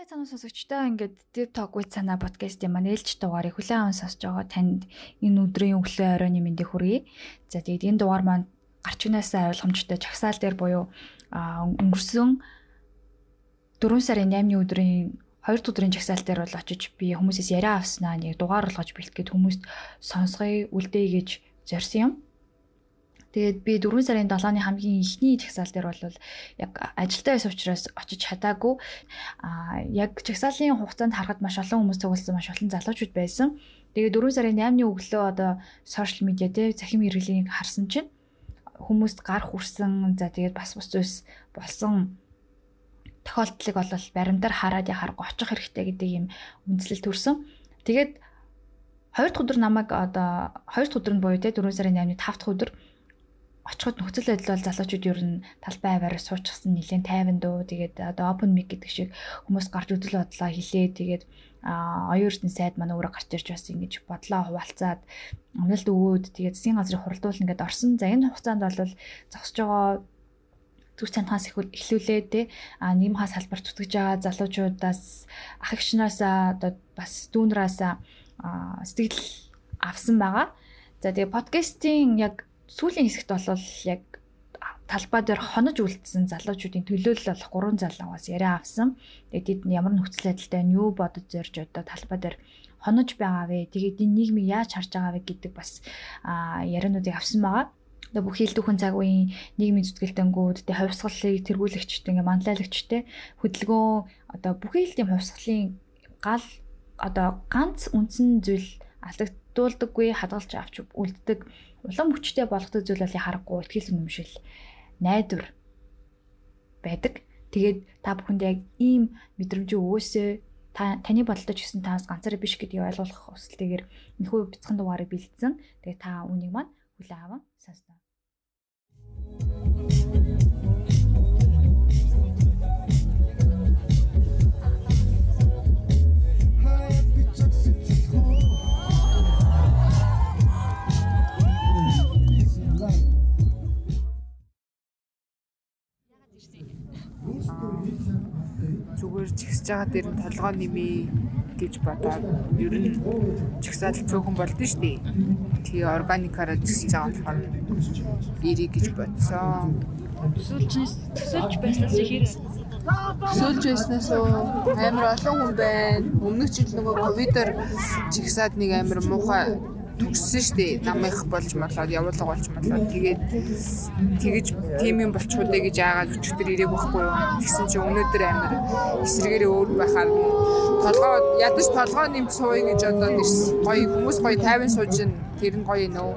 байцааны сонсогчдоо ингээд Deep Talk with Sana podcast-ийн маань ээлж дугаарыг хүлээн аван сонсож байгаа танд энэ өдрийн өглөө оройн мэндийг хүргэе. За тэгээд энэ дугаар маань гарч игнасаа ойлгомжтой чагсаал дээр буюу өнгөрсөн 4 сарын 8-ны өдрийн 2 дахь өдрийн чагсаал дээр бол очиж би хүмүүсээс яриа авснаа нэг дугаар болгож бэлтгээд хүмүүст сонсгоё үлдээе гэж зорьсон юм. Тэгээд би 4 сарын 7-ны хамгийн ихний чагсаал дээр бол яг ажилдаа байсан учраас очиж чадаагүй. Аа яг чагсаалын хугацаанд харахад маш олон хүмүүс цугласан маш олон залуучууд байсан. Тэгээд 4 сарын 8-ны өглөө одоо сошиал медиа дээр захим хэрэглэнийг харсан чинь хүмүүст гар хүрсэн за тэгээд бас бус зүйлс болсон тохиолдлыг бол баримтаар хараад яхааргүй очих хэрэгтэй гэдэг юм үндслэл төрсөн. Тэгээд 2 дахь өдөр намайг одоо 2 дахь өдөр нь буюу те 4 сарын 8-ны 5 дахь өдөр очиход нөхцөл байдал бол залуучууд ер нь талбай аваараа суучихсан нэлээд тайван дуу тэгээд одоо open mic гэдэг шиг хүмүүс гарч үдэл бодлоо хэлээ тэгээд а оюутны сайд манай өөрөө гарч ирж бас ингэж бодлоо хуваалцаад амлалт өгөөд тэгээд засгийн газрыг хуралдуулна гэдээ орсон. За энэ хугацаанд бол зогсож байгаа зүг цантаас эхлүүлээ те а нэмхаа салбар зүтгэж байгаа залуучуудаас ах эгчнаасаа одоо бас дүүнраасаа сэтгэл авсан байгаа. За тэгээ подкастын яг сүүлийн хэсэгт бол яг талбай дээр хонож үлдсэн залуучуудын төлөөлөл болох гурван залуугаас яриа авсан. Тэгээд тэд ямар нөхцөл байдалтай нь юу бодож зорж одоо талбай дээр хонож байгаа вэ? Тэгээд энэ нийгмийг яаж харж байгаа вэ гэдэг бас яриануудыг авсан байгаа. Одоо бүх хил дүүхэн цаг үеийн нийгмийн зүтгэлтэнгүүд, тэ хувьсгалыг тэргүүлэгчтэй, ингээ манлайлагчтэй хөдөлгөөн одоо бүх хил тийм хувьсгалын гал одоо ганц үндсэн зүйл алдагдуулдаггүй хадгалж авч үлддэг улам хүчтэй болгодог зүйл бол харахгүй ихтгэл үнэмшил найдвар байдаг. Тэгээд та бүхэнд яг ийм мэдрэмж өгөөсөө та таны бодолтой ч гэсэн таас ганцаараа биш гэдгийг ойлгох хүсэлтэйгээр энэхүү бяцхан дугаарыг бэлдсэн. Тэгээд та үнийг маань хүлээн аван сонсноо. Зүгээр чигсэж байгаа дээр нь толгой нэмээ гэж бодоод ер нь чагсаал цөөхөн болдсон шүү дээ. Тэгээ органикаараа чигсэж байгаа болохоор ирий гэж бодсон. Төсөөлж төсөөлж байснаас ихээр Төсөөлж байснаас амар олон хүн байна. Өмнөх жил нөгөө ковидор чигсаад нэг амар муухай төгссөн шүү дээ. Намынх болж молоод явуулга болж молоод тэгээд тэгэж тийм юм болчихудаа гэж яагаад өчтөр ирээг байхгүй юу. Тэгсэн чинь өнөөдөр амар эсрэгээрээ өөр байхаар толгоо ядаж толгоо нэмж сууя гэж одоо нэрсэн. Гоё хүмүүс гоё тайван сууж ин тэр нь гоё нөө.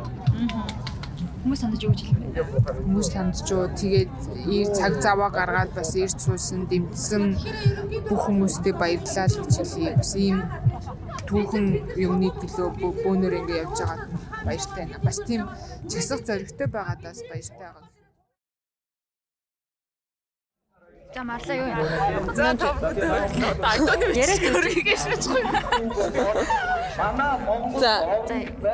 Хүмүүс сандаж юу гэж хэлвэ? Хүмүүс сандж юу тэгээд ир цаг заваа гаргаад бас ирд суусан дэмжсэн бүх хүмүүстээ баярлалаа гэж хэлье. Бас ийм түүхэн юмны төлөө бөөнөр ингэ явж байгаад баяртай байна. Бас тийм часах зоригтой байгаадаас баяртай байгаа. За марлаа юу юм? За тав. Яриад өргөж шүүчихгүй. Манай Монгол За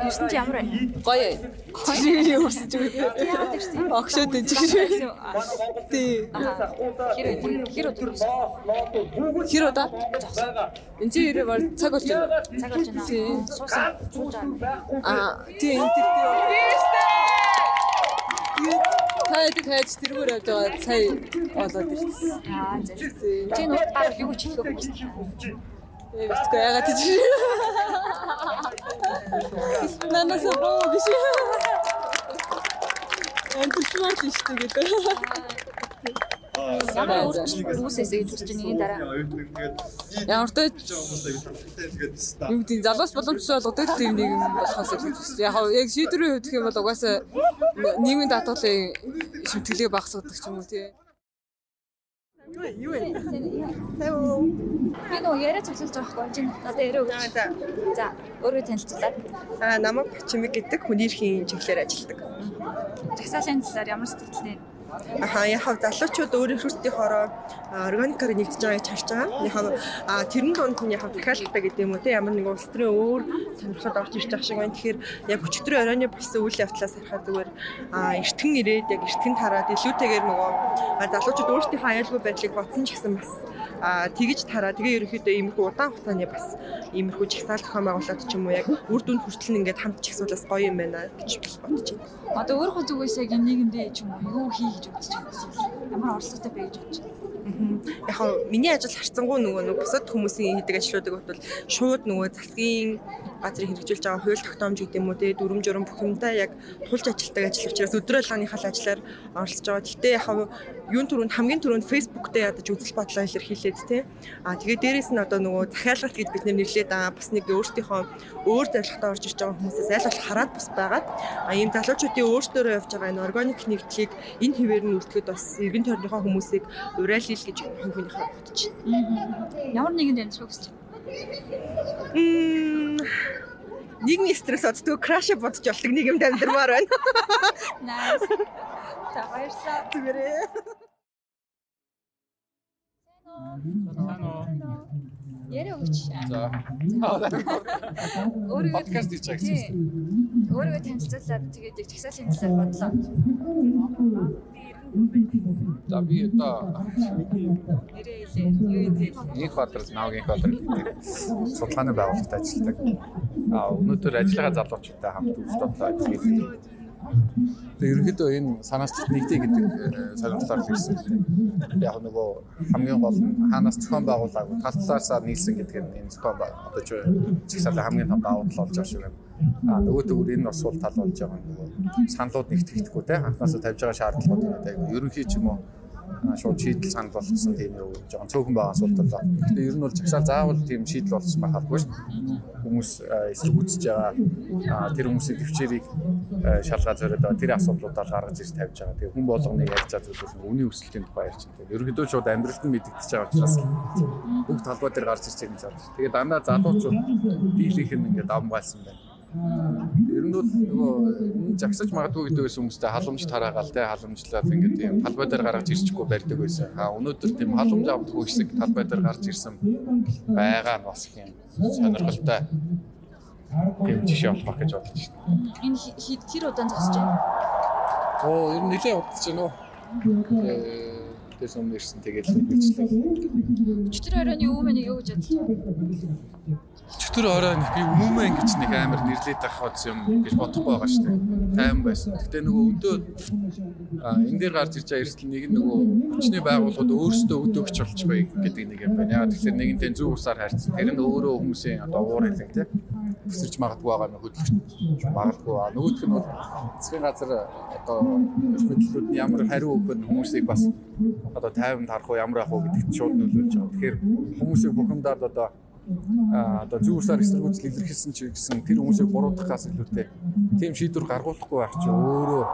ирсэн чи ямар вэ? Гоё. Гоё өрсөж байгаа. Огшоод энэ чи. Тий. Хэр хэр өдөр. Хэр удаа? Энд чи ирээ бол цаг болж байна. Цаг болж байна. Тий. Суусан. Аа тий энэ тэр тий. Эдэг хайж тэргээр явж байгаа сая болоод ирсэн. Аа зөв. Чи нүд гар юу ч хийх юм. Э битгүй ягаад тийч. Нанаас боо биш. Энтерчмент шүү дээ гэдэг. Ямар хүмүүсээс гэж үсч нэг дараа. Ямар ч юм тийм залуус боломжтой болгодог тийм нэг юм болохоос гэж үсч. Яг яг шийдвэрийн хувьд гэх юм бол угаасаа нийгмийн даатгалын шимтгэлийг багасгадаг ч юм уу тий. Юу вэ? Хэвөө. Би нөө яриа цуглуулж байгаа хгүй чинь надад яриа өгч. За. За, өөрөө танилцуулаад. Аа, намайг Чимэг гэдэг хүний эрхийн чиглэлээр ажилладаг. Жагсаалын талаар ямар сэтгэлтэй Аха яг залуучууд өөр хүртийн хороо органикаар нэгдэж байгааг харж байгаа. Яг а тэрэн донд нь яг захиалгатай гэдэг юм уу те ямар нэг улс төрийн өөр сонирхолтой орж ирж байгаа шиг байна. Тэгэхээр яг өчтөрийн оройны болсон үйл явдлаас харахад зүгээр эртгэн ирээд яг эртгэн тараад илүүтэйгээр нөгөө залуучууд өөрсдийнхөө аюулгүй байдлыг бодсон ч гэсэн бас тэгж тараа тэгээ ерөнхийдөө иймэрхүү удаан хугацааны бас иймэрхүү жагсаал зохион байгуулалт ч юм уу яг үр дүнд хүртэл ингээд хамт жагсуулаас гоё юм байна гэж бодож байна. Одоо өөрөө зүгээс яг энэ нийгэмдээ ч юм уу юу хий гэж бодож байна. Ямар оролцоотой бэ гэж бодож байна. Яг хаа миний ажил харцангуй нөгөө нэг бусад хүмүүсийн хийдэг ажлуудыг бол шууд нөгөө засгийн газрыг хэрэгжүүлж байгаа хууль тогтоомж гэдэг юм уу те дүрм журм бүх юмдаа яг тулж ажилтдаг ажил учраас өдрөөлгийнхаа ажлаар оролцож байгаа. Гэхдээ яг хаа юун түрүүнд хамгийн түрүүнд Facebook дээр ядаж үзэл бодлоо илэрхийлээд те. А тэгээ дээрэс нь одоо нөгөө захиалгалт гэж бид нэрлээд байгаа бас нэг өөртөөхөө өөр зорилготой орж ирж байгаа хүмүүсээс аль болох хараад бас байгаад а ийм залуучуудын өөртөөрөө явж байгаа энэ органик нэгдлийг энэ хэвээр нь үлдэхэд бас эргэн тойрныхоо хүмүүсийг урайлил гэж хувийнхээ бодож байна. Ямар нэгэнд амжих гэж байна? Нийгмийн стресс оддгүй краш бодож болдог нийгэмд амьдрмаар байна. Nice. За баярлалаа. Зүгээрээ. Яриа өгч. За. Өөрийгөө подкаст хийж байгаа гэсэн. Өөрийгөө танилцуулаад тэгээд яг чагсаалын талаар бодлоо. За би одоо Нэрээ хэлээ. Юу хэлээ? Инх Баатар Навгийн Баатар судалгааны байгууллагт ажилладаг. А өнөөдөр ажиллагаа залуучуудтай хамт өвчтөдөө ажилладаг. Тэгээ ерөнхийдөө энэ санаас нэгдэй гэдэг сонирхолоор ирсэн. Яг нөгөө хамгийн гол нь хаанаас зохион байгуулаагүй тал талаасаа нийлсэн гэдэг нь энэ зохион одоо ч чигсаалаа хамгийн том давуу тал болж байгаа шиг байна. А нөгөө төгөр энэ бас сул тал болж байгаа нөгөө саналууд нэгтгэхгүй те анхнаасаа тавьж байгаа шаардлагууд гэдэг ерөнхий ч юм уу шууд шийдэл санал болгосон тийм юу жоохон цөөхөн байгаа асуудал. Гэхдээ ер нь бол чагсаал заавал тийм шийдэл болсон байхалгүй шүү дээ. Хүмүүс эсрэг үзэж байгаа тэр хүмүүсийн төвчээрийг шалгаа зориод байгаа тэр асуудлуудаа гаргаж ирж тавьж байгаа. Тэгээ хүн болгоныг ярьж байгаа зүйлс үний өсөлтийн тухай ярьж байгаа. Ерөнхийдөө шууд амьдралд нь мэдэгдэж байгаа учраас бүх талбай дээр гарч ирж байгаа юм байна. Тэгээ дандаа залуучууд дийлийнх нь ингээд авмгаалсан байна Ер нь бол нөгөө жагсаж магадгүй гэдэг байсан хүмүүстэй халамж тараагаал те халамжлал ингээд тийм талбай дээр гаргаж ирчихгүй барьдаг байсан. А өнөөдөр тийм халамж авдаггүй хэсэг талбай дээр гарч ирсэн байгаа нь бас их юм сонирхолтой тийм жишээ болох гэж бодож байна. Энэ хэр удаан зогсож байна? Оо ер нь нэлээд удаж байна уу? Тэрс өмнө ирсэн тэгэл хэлжлээ. Өчтөр оройн юу мэн юу гэж байна? Чөтгөр оройн би өмнөмөө ингэж нэг амар нэрлээд авах юм гэж бодохгүй байгаа шүү дээ. Тайван байсан. Гэтэ нөгөө өдөө энэ дээр гарч ирж байгаа эрсдэл нэг нөгөө хүчний байгууллагууд өөрсдөө өдөөгч болчихгүй гэдэг нэг юм байна. Яг тэгэхээр нэгэнтэй зөв усаар харьцсан. Тэр нь өөрөө хүмүүсийн одоо уур хэлэн тийм өсөрч магадгүй байгаа нь хөдөлгөж магадгүй. Нөгөөх нь бол засгийн газар одоо хөдөлгөөд нь ямар хариу өгөх нь хүмүүсийг бас одоо тайван тарах уу ямар ах уу гэдэгт шууд нөлөөлж байгаа. Тэгэхээр хүмүүсийг бухимдаад одоо одоо зүүрсээр эсэргүүцэл илэрхийлсэн ч гэсэн тэр хүмүүсийг буруутгахаас илүүтэй тийм шийдвэр гаргуулахгүй байх чи өөрөө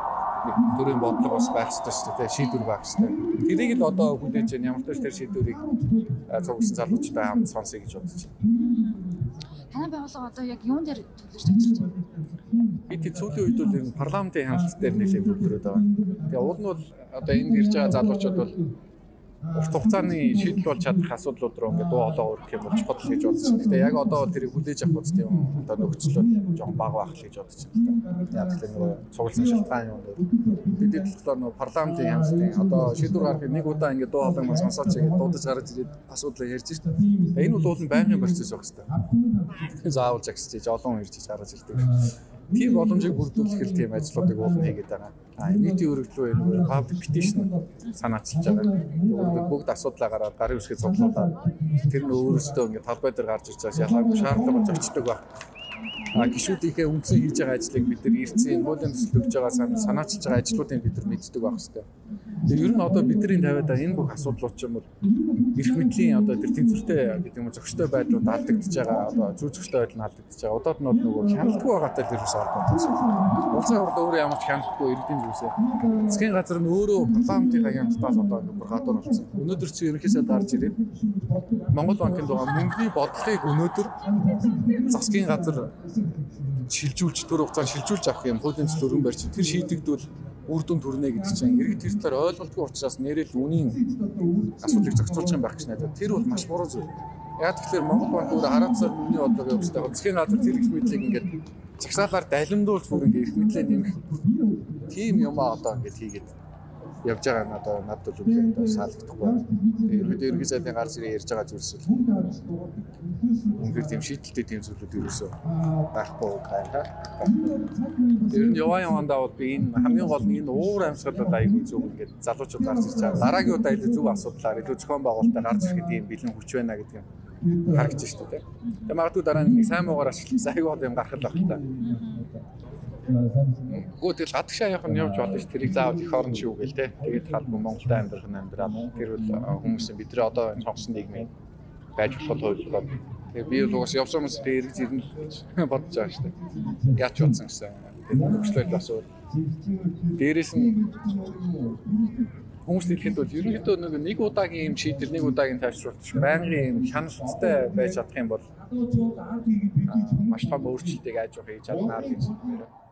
нэг төрийн бодлого бас байх ёстой шүү дээ шийдвэр байх ёстой. Тэрийг л одоо хүлээж байна ямар ч тэр шийдвэрийг цугсан залуучтай хамт сонсъё гэж бодож байна. Танай байгууллага одоо яг юун дээр төлөвлөж ажиллаж байна? Бид сүүлийн үед бол энэ парламентын хяналт дээр нэлээд төвлөрөөд байгаа. Тэгээ уул нь бол одоо энд ирж байгаа залуучууд бол урт хугацааны шийдэл болж чадах асуудлууд руу ингээд дуу хоолой өргөх юм бол чухал гэж бодож байна. Гэтэ яг одоо тэрийг хүлээж авах үст юм одоо нөхцөл жоохон бага байх гэж бодож байна. Яг тэгэхээр нөгөө цугласан шалтгаан юм дээр бидний болохоор нөгөө парламентын хяналтын одоо шийдвэр гаргахыг нэг удаа ингээд дуу хоолой маань сонсооч гэдэг дуудаж гарч ирээд асуудлаа ярьж шít. Энэ бол уулын байнгын процесс байх хэрэгтэй. Заавал жагсаж олон хүн ирж гарч ирдэг тийм боломжийг бүрдүүлэх тийм ажлуудыг уулна хийгээд байгаа. А нийтийн өргөлөө энэ public petition санаачилж байгаа. Бүгд асуудлаа гараад гарын үсгээ цуглуулаад тэр нь өөрөөсөө ингээд талбай дээр гарч ирж байгаа шалгаагүй шаардлага болж очдөг баг гişүүдийнхээ үндсэн хийж байгаа ажлыг бид нар ирцэн хуулийн төсөл өгж байгаа санаачилж байгаа ажлуудыг бид нар мэддэг байх хэрэгтэй. Тэгээ ер нь одоо бидний тавиад байгаа энэ бүх асуудлууд ч юм бол эрх мэдлийн одоо тэр тэнцвэртэй гэдэг юм зохистой байдлууд алдагдж байгаа одоо зүй зохистой байдал нь алдагдж байгаа. Удаад нь нөгөө хяналтгүй байгаатай тэр ус ордог юм. Улсын хурлд өөрөө ямар ч хяналтгүй иргэдийн зүйлсээ. Засгийн газар нь өөрөө парламентын хяналтаас одоо бүр гадуур болсон. Өнөөдөр чи ерөнхийдөө гарч ирээд Монгол банкнд байгаа мөнгөний бодлогыг өнөөдөр засгийн газар шилжүүлж төр хугацаанд шилжүүлж авах юм хуулийн төсөл өргөн барьж тэр шийдэгдвэл үр дүн төрнө гэдэг чинь иргэд тэр талаар ойлголтгүй учраас нэрэл үнийн асуудлыг зохицуулж байгаа байх гэж найдаа. Тэр бол маш буруу зүйл. Яг тэгэхээр Монгол банк өөр хараацаар миний бодлого явуулдаг. Засгийн газар тэр их мэдлийг ингээд цагсаалаар далимдуулж бүр ингээд их мэдлээ нэмэх тийм юм аа одоо ингээд хийгээд явж байгаа нь одоо надад бол үнэхээр одоо саалгахгүй. Ерөөдөө ерөнхий сайдын гар зэрэг ярьж байгаа зүйлс л үнэхээр тийм шийдэлтэй тийм зүйлүүд ерөөсөө байхгүй байна. Тэр нь яваа явандаа бол би энэ хамгийн гол нь энэ уур амьсгалууд аягүй зөв ингээд залуучууд гарч ирж байгаа. Дараагийн удаа илүү зөв асуудлаар илүү зохион байгуулалтаа гарч ирэхэд ийм бэлэн хүч байна гэдэг юм харагдаж шүү дээ. Тэгээ магадгүй дараа нь нэг сайн муугаар ашигласан аягүй юм гарах л байх л та. Гүү тэгэл гадагшаа явах нь явж болно ш тэрийг заавал их орон шүү гээл те. Тэгээд халбан Монголд амьдрах нь амьдраад тэр бол хүмүүс бидний одоо энэ сонгосон нийгмийн байж болох хувьд Тэгээ би бол угаас явсан хүмүүс тэгээ эргэж ирнэ гэж бодож байгаа шүү дээ. Яач бодсон гэсэн. Тэгээд төгслөл бас дээрээс нь хүмүүс хэлэхэд бол ерөнхийдөө нэг нэг удаагийн юм шийдэл нэг удаагийн тайвшруулалт байнгын юм хяналттай байж чадах юм бол маш том өөрчлөлтийг явах хийж чаднаа л гэж байна.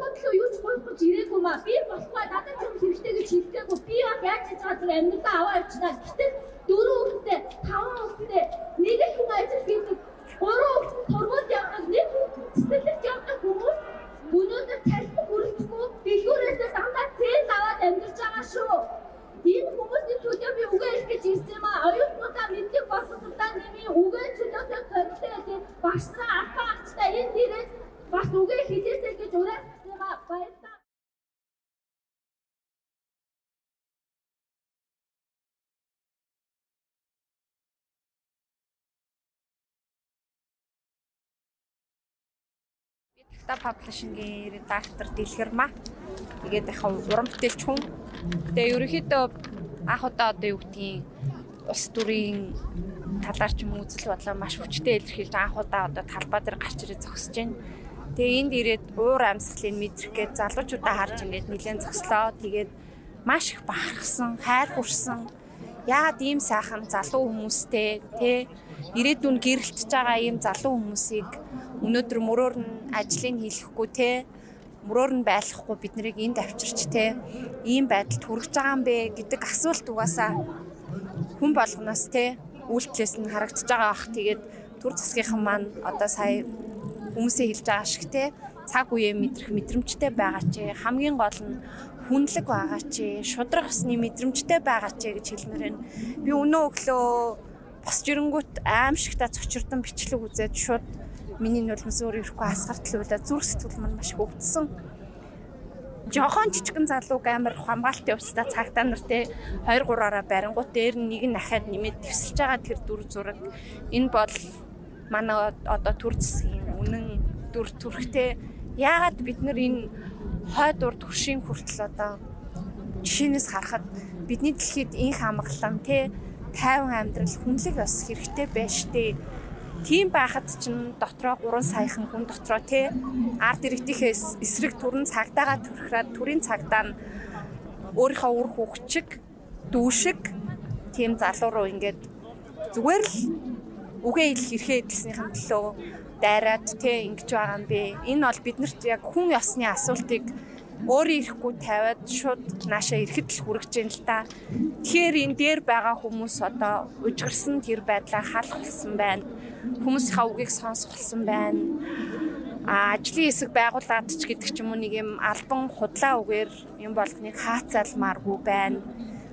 Бодлоо юу ч болохгүй ирээгүй маа. Би болохгүй надад ч юм хэрэгтэй гэж хэлдэггүй. Би яг яаж хийж байгаа зүгээр амьдралаа аваа явчихнаа. Гэтэл дөрөв хүүхдээ, таван хүүхдээ нэг хүн ажил хийдэг. Гурван тургууль явдаг, нэг цэцэрлэгт явдаг хүмүүс өнөөдөр тархи хүрчихгүй дэлгүүрээсээ дандаа цээл аваад амьдарч байгаа шүү. Энэ хүмүүсийн төлөө би үгээ хэлэх гэж ирсэн юм аа. Оюутнуудаа мэдлэг боловсруулалтаа нэмий үгээ чөлөөтэй зорилттой багш нараа алхаа агчтай энэ дээрээ бас үгээ хэлээсэй гэж ураад баярлалаа. Та паблишингийн редактор Дэлгэрмаа. Тэгээд яг уран бүтээлч хүн. Тэгээ ерөнхийдөө анх удаа одоо юу гэдгийг ус төрийн талаар ч юм үзэл бодлоо маш хүчтэй илэрхийлж анх удаа одоо талбай дээр гарч ирээ зогсож байна. Тэгээ энд ирээд уур амьсгалыг мэдрэх гээд залуучуудаа харж ингээд нэлээд зогслоо. Тэгээд маш их бахархсан, хайр хүрсэн. Яагаад ийм сайхан залуу хүмүүстэй те? Ирээдүйн гэрэлтж байгаа ийм залуу хүмүүсийг өнөөдөр мөрөөр нь ажлыг хийхгүй те? Мөрөөр нь байлгахгүй бид нарыг энд авчирч те? Ийм байдалд хүрэж байгаа юм бэ гэдэг асуулт угаасаа хүн болгоноос те? Үйлдэлээс нь харагдаж байгаа бах. Тэгээд төр засгийнхан маань одоо сая хүмүүсээ хэлж байгаа шиг те? Цаг үеэ мэдрэх мэдрэмжтэй байгаа чи. Хамгийн гол нь хүнлэг байгаа чи шудраг усны мэдрэмжтэй байгаа чи гэж хэлмээр байна. Би өнөө өглөө босч ирэнгүүт аимшигта цочирдан бичлэг үзээд шууд миний нулимс өөр ирэхгүй асгартлуулаа зүрх сэтгэл маань маш хөвдсөн. Жохон жижигэн залууг амар хамгаалтын өвсдө цагтаа нар те 2 3-аараа барингууд дээр нэг нь ахаад нэмээд твсэлж байгаа тэр дүр зураг энэ бол манай одоо төр засгийн үнэн дүр төрхтэй яагаад бид нар энэ хойд урд хөршийн хүртэл одоо жишээнээс харахад бидний дэлхийд инх амгалан те тайван амьдрал хүнлэг бас хэрэгтэй байж тээ. Тийм байхад чинь дотроо 3 саяхан хүн дотроо те арт иргэдийнхээс эсрэг төрн цагдаагаа төрхраад төрийн цагдаа нь өөрийнхөө үр хөвчг дүүшиг тийм залуу руу ингээд зүгээр л үгээ ил хэрхээ эдэлснийхэн төлөө дайраад те ингэж байгаа юм бэ. Энэ бол биднэрт яг хүн ёсны асуултыг өөрөө ирэхгүй тавиад шууд наашаа ирэхэд л хүрэж जैन л та. Тэгэхээр энэ дээр байгаа хүмүүс одоо ужгэрсэн тэр байдлаа халахсан байна. Хүмүүсийнхаа үгийг сонсголсон байна. А ажлын хэсэг байгууллагад ч гэдэг ч юм уу нэг юм албан худлаа үгээр юм болгоныг хаацалмааргүй байна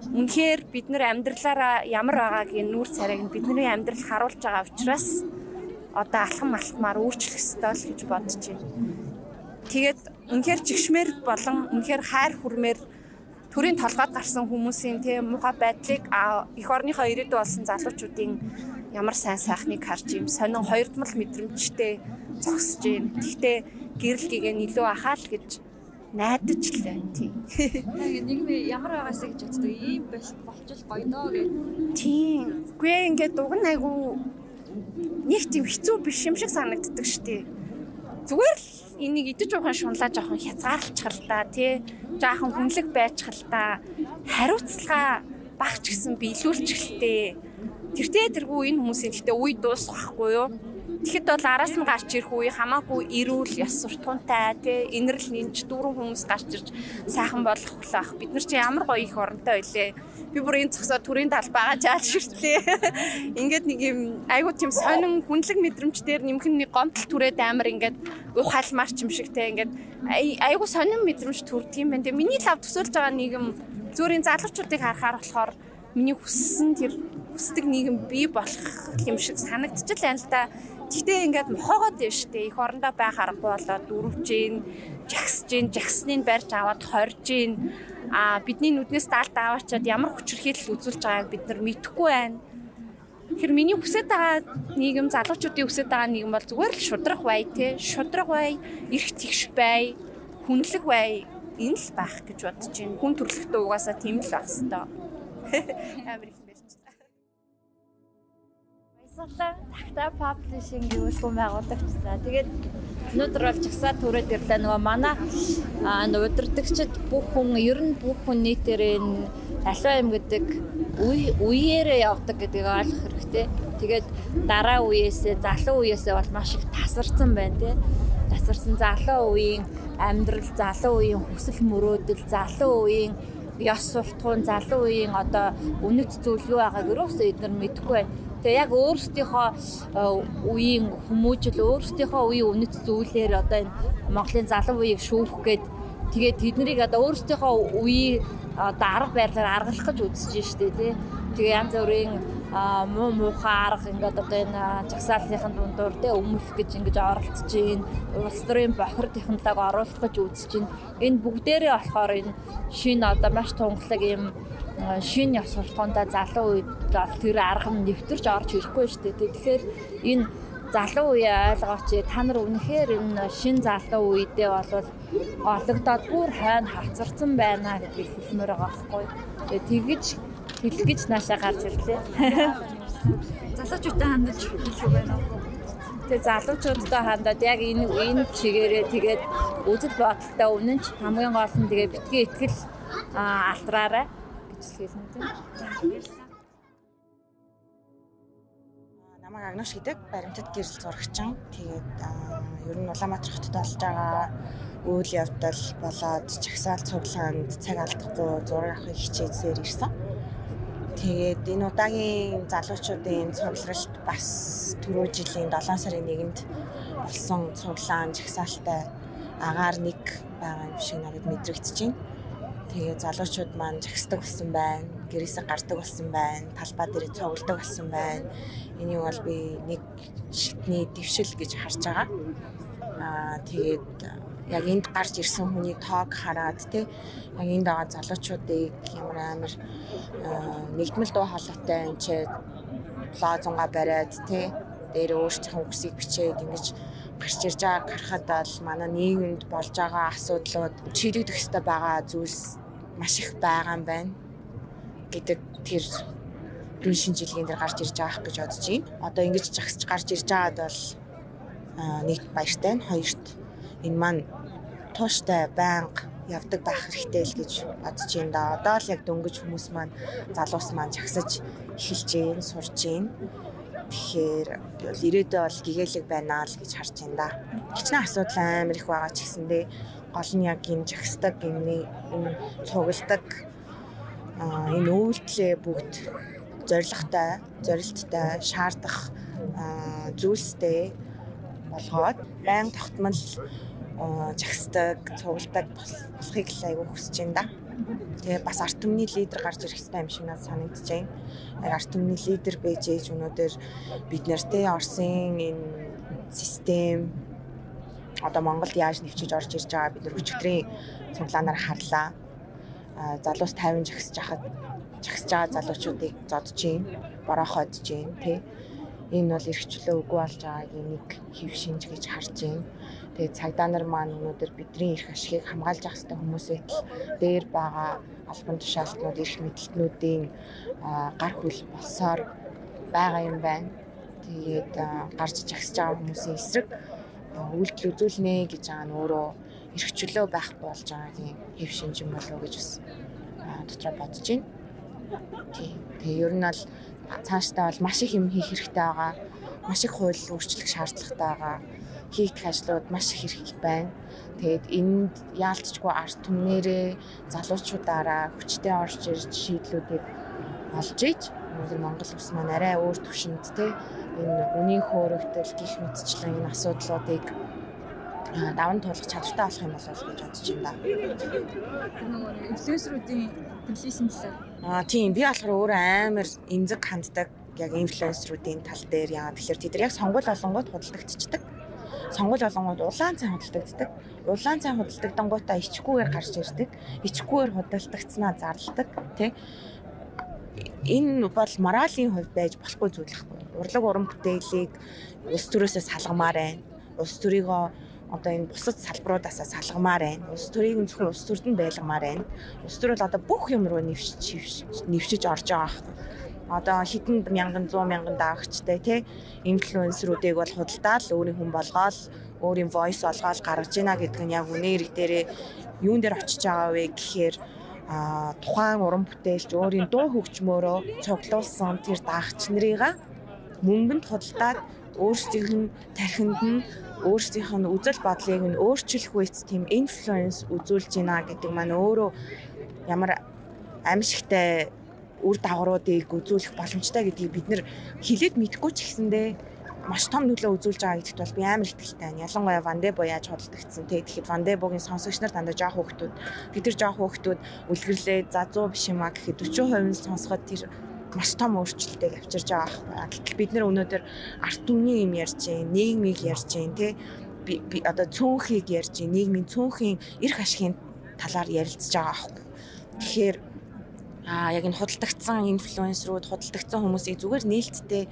Үнэхээр бид нар амьдралаараа ямар байгааг нүүр царайг бидний амьдрал харуулж байгаа учраас одоо алхам алтмаар өөрчлөх ёстой л гэж бодож байна. Тэгээд үнэхээр жигшмэр болон үнэхээр хайр хүрмээр төрийн толгойд гарсан хүмүүсийн тийм муха байдлыг эх орныхоо ирээдүй болсон залуучуудын ямар сайн сайхныг харж юм сонин хоёрдмал мэдрэмжтэй зогсож байна. Гэхдээ гэрэлгийг нь илүү ахаал гэж найдаж л байна тийм. Яг нийгэм ямар байгаасаа гэж боддог ийм болчул гоё доо гэж. Тийм. Гүй ингээд уг нь айгу нэг тийм хэцүү биш юм шиг санагддаг штеп. Зүгээр л энийг идэж уухан шунлаа жоохон хязгаарлалчих л та тий. Жаахан хүнлэг байчих л та. Хариуцлага багч гэсэн биелүүлчихлээ. Тэртээ тэргүй энэ хүмүүсийн гэхдээ үе дуусахгүй юу? Тэгэхэд бол араас нь гарч ирэх үе хамаагүй эрүүл ёс суртахуунтай тий инэрл нэмж дүүрэн хүмүүс гарч ирж сайхан болох байх. Бид нар чи ямар гоё их оронтой байлээ. Би бүр энэ цогсоо төрийн талбайгаа жаал ширтлээ. Ингээд нэг юм айгуу тийм сонин хүнлэг мэдрэмж дээр нэмхэн нэг гомдол түрээд амар ингээд ухаалмаар ч юм шиг тий ингээд айгуу сонин мэдрэмж төрдөг юм байна. Тэгээ миний лав төсөөлж байгаа нийгэм зөөрийн залуучуудыг харахаар болохоор миний хүссэн тэр хүсдэг нийгэм бий болох юм шиг санагдчихлаа л да. Гэхдээ ингээд мохоогоод байна шүү дээ. Их орондоо байх аргагүй болоод дөрвж гин, жагсж гин, жагсныг барьж аваад хорж гин. А бидний нүднээс даалт аваачаад ямар хүчрхийлэл үзүүлж байгааг бид нар мэдэхгүй байна. Тэгэхээр миний хүсэж байгаа нийгэм залуучуудын хүсэж байгаа нийгэм бол зүгээр л шудрах бай те шудрах бай, эрх тэгш бай, хүнлэг бай энэ л байх гэж бодож байна. Хүн төрлөختөө угаасаа тийм л байх хэвээр. Амар Баясгалан Такта Publishing гэвэл байгуулагчсан. Тэгээд өнөөдөр бол жагсаа түрээд ирлээ нөгөө манай удирдагчид бүх хүн ер нь бүх хүн нийтээр энэ аливаа юм гэдэг үеэрээ явдаг гэдгийг ойлгох хэрэгтэй. Тэгээд дараа үеэсээ залуу үеэсээ бол маш их тасарсан байна тий. Тасарсан залуу үеийн амьдрал, залуу үеийн хүсэл мөрөөдөл, залуу үеийн ёс суртахуун, залуу үеийн одоо үнэт зүйл юу байгааг өрөөсөө эдгээр мэдэхгүй байна Тэгээ яг өөрсдийнхөө э, үеийн хүмүүжил өөрсдийнхөө үеийн үнэт зүйлээр одоо энэ Монголын залуу үеийг шүүх гээд тэгээд тэднийг одоо өөрсдийнхөө үеийг одоо арга байрлалаар аргалах гэж үзэж штэ тий. Тэгээ янз бүрийн муу муухай арга ингээд одоо энэ жагсаалтын дундуур тий өмнөх гэж ингэж оролцож гин улс төрийн бохир технологи оруулах гэж үзэж гин энэ бүгдээрээ болохоор энэ шинэ одоо маш тунгалаг юм шин ёс суртахуунтай залуу үед тэр арга нь нэвтэрч орж ирэхгүй шүү дээ. Тэгэхээр энэ залуу үе ойлгооч та нар үнэхээр энэ шин залуу үедээ бол ологдоод бүр хойно хацарсан байна гэдгийг хэлмээр байгаа байхгүй. Тэгэж хэлэх гэж наашаа гарч ирлээ. Залуучуудаа хандаж хэлэх үү байна уу? Тэгээ залуучуудтай хандаад яг энэ энэ чигээрээ тэгээд үзэл бодолтой үнэн ч хамгийн гол нь тэгээ битгий ихтгэл алтраарай гэж хэлсэн тийм. Намайг Агнаш гэдэг баримтат гэрэл зурагчин. Тэгээд ер нь Улаанбаатар хотод болж байгаа үйл явдал болоод чагсаал цуглаанд цаг алдахгүй зураг авахыг хичээсээр ирсэн. Тэгээд энэ удаагийн залуучуудын цугларалт бас түрүү жилийн 7 сарын 1-нд болсон цуглаан жагсаалтай агаар нэг байгаа юм шиг надад мэдрэгдэж байна. Тэгээ залуучууд маань жагсдаг болсон байна. Гэрээсээ гардаг болсон байна. Талбай дээр цугладаг болсон байна. Энийг бол би нэг шитний дэвшил гэж харж байгаа. Аа тэгээд яг энд гарч ирсэн хүний тоог хараад тий яг энд байгаа залуучуудыг ямар амар нэгдмэл дуу хоолойтой энэ ч лазунга бариад тий дээр өөрсдийнхөө үсийг бичээд ингэж гарч ирж байгааг харахад бол манай нийгэмд болж байгаа асуудлууд чийдэгдэх ёстой байгаа зүйлс маш их байгаа юм байна гэдэг тэр дүн шинжилгээнд дэр гарч ирж байгаа гэж бодож байна. Одоо ингэж жагсаж гарч ирж байгаад бол нэгт баяртай нь хоёрт энэ маань тууштай байнга явдаг байх хэрэгтэй л гэж бодож байна да. Одоо л яг дөнгөж хүмүүс маань залуус маань жагсаж эхэлж гин, сурж гин. Тэгэхээр ирээдүйд бол гэгээлэг байна л гэж харж байна да. Хичнээн асуудал амар их байгаа ч гэсэндээ гол нь яг энэ жагсдаг энэ цугладаг энэ үйлдэлээ бүгд зоригтой, зорилттой, шаардах зүйлстэй болгоод байн тогтмол жагсдаг, цугладаг болохыг л айгүй хүсэж байна да. Тэгээ бас арт түмний лидер гарч ирэх хэрэгтэй юм шиг надад санагдаж байна. Арт түмний лидер байж ээж өнөөдөр бид нартэй Орсын энэ систем одоо Монголд яаж нэвчиж орж ирж байгаа бид өчигдрийн цуглаанаар харлаа. Залуус 50 жагсаж хахад жагсаж байгаа залуучуудыг зодж гин, бороходж гин тий. Энэ бол эрхчлөө үгүй болж байгааг нэг хэв шинж гэж харж гин. Тэгээд цагдаа нар маань өнөөдөр бидний эрх ашигыг хамгаалж явах хэрэгтэй хүмүүсээ дээр байгаа албан тушаалтнууд, эрх мэдлэлтнүүдийн гар хөл болсоор байгаа юм байна. Тэгээд гарч жагсаж байгаа хүмүүсийн эсрэг үйлдэл үзүүлнэ гэж байгаа нь өөрөө эрх чөлөө байхгүй болж байгаагийн хэв шинж юм болов уу гэж бас дотроо бодож байна. Тий. Тэгээ ер нь бол цаашдаа бол маш их юм хийх хэрэгтэй байгаа. Маш их хууль өөрчлөх шаардлагатай байгаа. Хийх ажлууд маш их хэрэг байна. Тэгээд энд яалтчгүй арт түмнэрээ залуучуудаараа хүчтэй орж ирж шийдлүүдийг олж иж өнөөдөр Монгол улс маань арай өөр түвшинд те энэ үнийн хөөрөгдөл гих мэтчлэн энэ асуудлуудыг даван туулах чадвартай болох юм болов уу гэж бодож байна. Нөгөө инфлюенсеруудын төлөвлөсөн талаар. Аа тийм би болохоор өөрөө амар эмзэг ханддаг яг инфлюенсеруудын тал дээр яа тэгэхээр тэд нар яг сонгуул олонгууд худалдагдчихдаг сонгол олонгууд улаан цай худалдагддаг. Улаан цай худалдагдангуудаа ичгүүгээр гарч ирдэг. Ичгүүгээр худалдагдсанаа зарладаг тий. Энэ бол моралын хувьд байж болохгүй зүйл байхгүй. Урлаг уран бүтээлийг улс төрөөсөө салгамаар байна. Улс төрийгөө одоо энэ бусад салбаруудаасаа салгамаар байна. Улс төрийг зөвхөн улс төрд нь байлгамаар байна. Улс төр бол одоо бүх юм руу нэвшиж нэвшиж орж байгаа хэрэг одоо хэдэн мянган 100 мянган даагчтай тий инфлюенсерүүдийг бол худалдаад өөрийн хүн болгоол өөрийн voice олгоод гаргаж ийна гэдэг нь яг үнэ хэрэг дээрээ юун дээр очиж байгаа вэ гэхээр а тухайн уран бүтээлч өөрийн дуу хөгжмөөрөө цуглуулсан тэр даагч нарыгаа мөнгөнд худалдаад өөрсдийнх нь тархинд нь өөрсдийнх нь үзэл бодлыг нь өөрчлөх үйс тийм инфлюенс үзүүлж байна гэдэг маань өөрөө ямар амьсгтай үр дагавруудыг үзүүлэх боломжтой гэдгийг бид нэр хилээд мэдэхгүй ч гэсэндээ маш том нөлөө үзүүлж байгаа гэдэгт бол би амар итгэлтэй байна. Ялангуяа Вандебо яаж хөдөлгдсөн те. Тэгэхэд Вандебогийн сонсогч нар дандаа жоох хүүхдүүд. Бид нар жоох хүүхдүүд үлгэрлээ за 100 биш юм а гэхэд 40% нь сонсоход тэр маш том өөрчлөлтийг авчирж байгаа. Гэтэл бид нар өнөөдөр арт түмний юм ярьж байна, нийгмийг ярьж байна те. Би одоо цөөнхийг ярьж байна, нийгмийн цөөнхийн эрх ашигын талаар ярилцж байгаа аахгүй. Тэгэхээр аа яг энэ худалдагдсан инфлюенсерүүд худалдагдсан хүмүүсийг зүгээр нээлттэй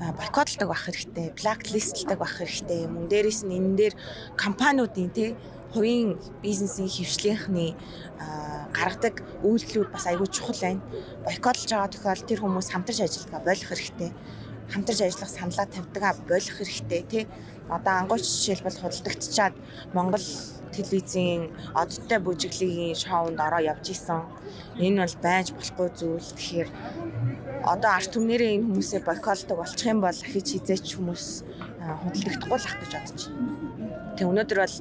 бойкотлдог байх хэрэгтэй, блаклистлдэг байх хэрэгтэй. Мөн дээрээс нь энэ дээр компаниудын тий хувийн бизнесийн хөвшлийнхний гаргадаг үйлдэлүүд бас айгүй чухал байна. Бойкотлж байгаа тохиол тэр хүмүүс хамтарч ажиллагаа болох хэрэгтэй. Хамтарч ажиллах саналаа тавьдаг болох хэрэгтэй тий. Одоо ангуйч жишээлбэл худалдагдчихад Монгол телевизийн одтой бүжиглэгийн шоунд ороо явж исэн. Энэ бол байж болохгүй зүйл. Тэгэхээр одоо арт түмнэрээ энэ хүмүүсээ бойкотдог болчих юм бол ахиж хизээч хүмүүс худалдагдахгүй л ах гэж бодож байна. Тэг өнөөдөр бол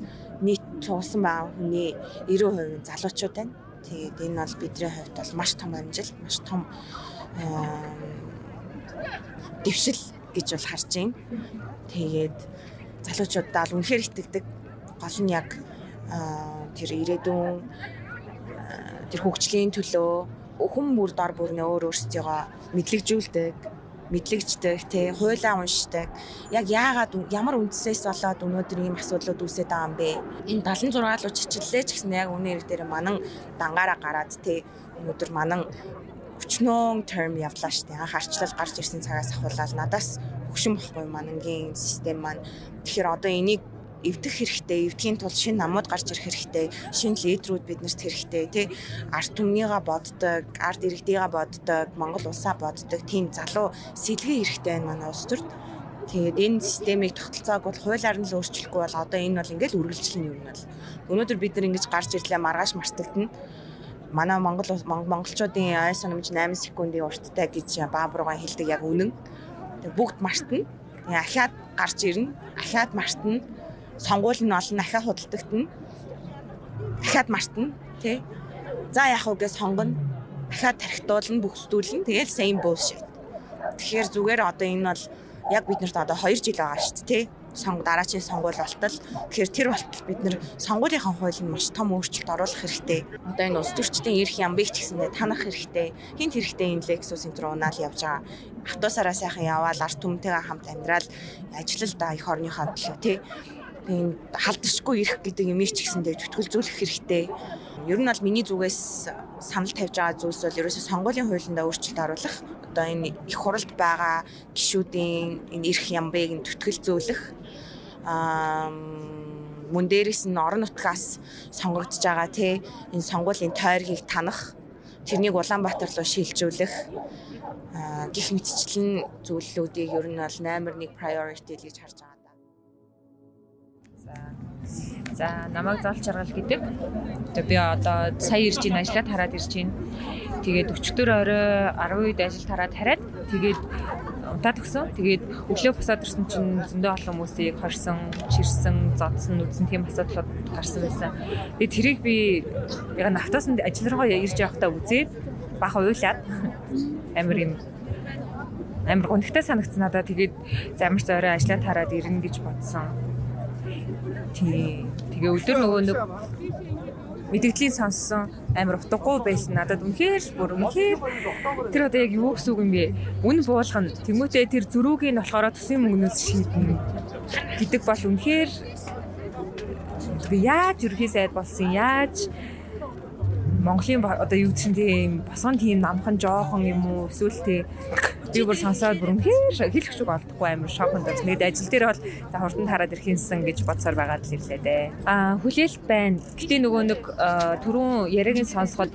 нийт цугсан байгаа хүний 90% залуучууд байна. Тэгээд энэ бол бидний хувьд бол маш том амжилт, маш том дэвшил гэж бол харж байна. Тэгээд залуучуудаа л үнэхээр итгэдэг. Гол нь яг тэр ирээдүйн тэр хөгжлийн төлөө хүн бүр дор бүрнээ өөр өөрсдийгөө мэдлэгжүүлдэг мэдлэгчдэг тий хуйлаа уншдаг. Яг яагаад ямар үндсээс болоод өнөөдөр ийм асуудлууд үүсээд байгаа юм бэ? Энэ 76 луу чичлэлээ ч гэсэн яг үнэ хэрэг дээр манан дангаараа гараад тий өнөөдөр манан өчнөө терм явлаа штэ. Анх арчлал гарч ирсэн цагаас ахуулаад надаас хөгшин бохгүй манангийн систем маань. Тэгэхээр одоо энийг эвдэх хэрэгтэй, эвдэхийн тулд шинэ намууд гарч ирэх хэрэгтэй, шинэ лидерүүд биднэрт хэрэгтэй тий. Арт түмнийгаа боддог, арт иргэдийгаа боддог, Монгол улсаа боддог тийм залуу сэлгээ хэрэгтэй байна манай улс төрд. Тэгээд энэ системийг тогтолцоог бол хуулиар нь л өөрчлөхгүй бол одоо энэ бол ингээл үргэлжлэн юм бол. Өнөөдөр бид нар ингэж гарч ирлээ маргааш мартагдана манай Монгол монголчуудын ай санамж 8 секундын урттай гэж баабургаа хэлдэг яг үнэн. Бүгд мартна. Тэгээ ахиад гарч ирнэ. Ахиад мартна сонгуул нь олон ахиа худалдагтана. Дахиад мартна тий. За яах вэ гэж сонгоно. Дахиад тархитуулна, бүхсдүүлнэ. Тэгэл same bullshit. Тэгэхээр зүгээр одоо энэ бол яг биднэрт одоо 2 жил байгаа шүү дээ тий сонг дараачийн сонгуул болтол тэгэхээр тэр болтол бид нэр сонгуулийнхаа хуулинд маш том өөрчлөлт оруулах хэрэгтэй. Одоо энэ улс төрчдийн эрх ямбыг ч гэсэндээ танах хэрэгтэй. Хинт хэрэгтэй энэ Lexus рүү унаал явж байгаа. Автобусаараа сайхан яваал арт түмтэйгээ хамт амьдрал ажиллал да эх орныхоо төлөө тий энэ халдшгүй ирэх гэдэг юмыг ч гэсэндээ зүтгэлзүүлэх хэрэгтэй. Ер нь бол миний зүгээс санал тавьж байгаа зүйлс бол ерөөсөө сонгуулийн хуулиндаа өөрчлөлт оруулах одоо энэ их хуралд байгаа гишүүдийн энэ эрх ямбыг нь зүтгэлзүүлэх аа мөн дээрээс нь орон нутгаас сонгогдож байгаа тий энэ сонгуулийн тойргийг танах тэрнийг Улаанбаатар руу шилжүүлэх гих мэтчлэн зүйлүүдийг ер нь бол номер 1 priority гэж харж байгаа. За намайг зал чаргал гэдэг. Тэгээ би одоо сая ирж ийн ажиллаад хараад ирж ийн. Тэгээд өчтөр орой 10 үед ажил тараад хараад тэгээд унтаад өгсөн. Тэгээд өглөө босоод ирсэн чинь зөндөө олон хүмүүсийг хорсон, чирсэн, зодсон, үзсэн тийм асуудлууд гарсан байсан. Тэгээд тэрийг би яг автосанд ажил руугаа ирж явахдаа үзээд бах уйлаад амир юм амир гонхтой санагдсан надаа. Тэгээд замар зорой ажиллаад хараад ирнэ гэж бодсон. Тий. Тэгээ өдөр нөгөө нэг мэдгэдлийн сонссон амар утгагүй байсан надад үнэхээр бүр үнэхээр тэр одоо яг юу гэсэн үг юм бэ? Үн буулгана. Тэмүүтээ тэр зөрүүгийн болохоор төсвийн мөнгнөөс шийднэ гэдэг бол үнэхээр яаж ерхий сайд болсон яаж Монголын одоо юу гэсэн тийм босгон тийм намхан жоохон юм уу эсвэл тий би бүр сонсоод бүр үнэхээр хэлэх шиг олдохгүй амар шоконд орсон. Нэгд ажил дээр бол за хурдан хараад ирэх юмсан гэж бодсоор байгаад л ирлээ дээ. Аа хүлээлт байна. Гэтэ нөгөө нэг түрүүн яриагийн сонсоход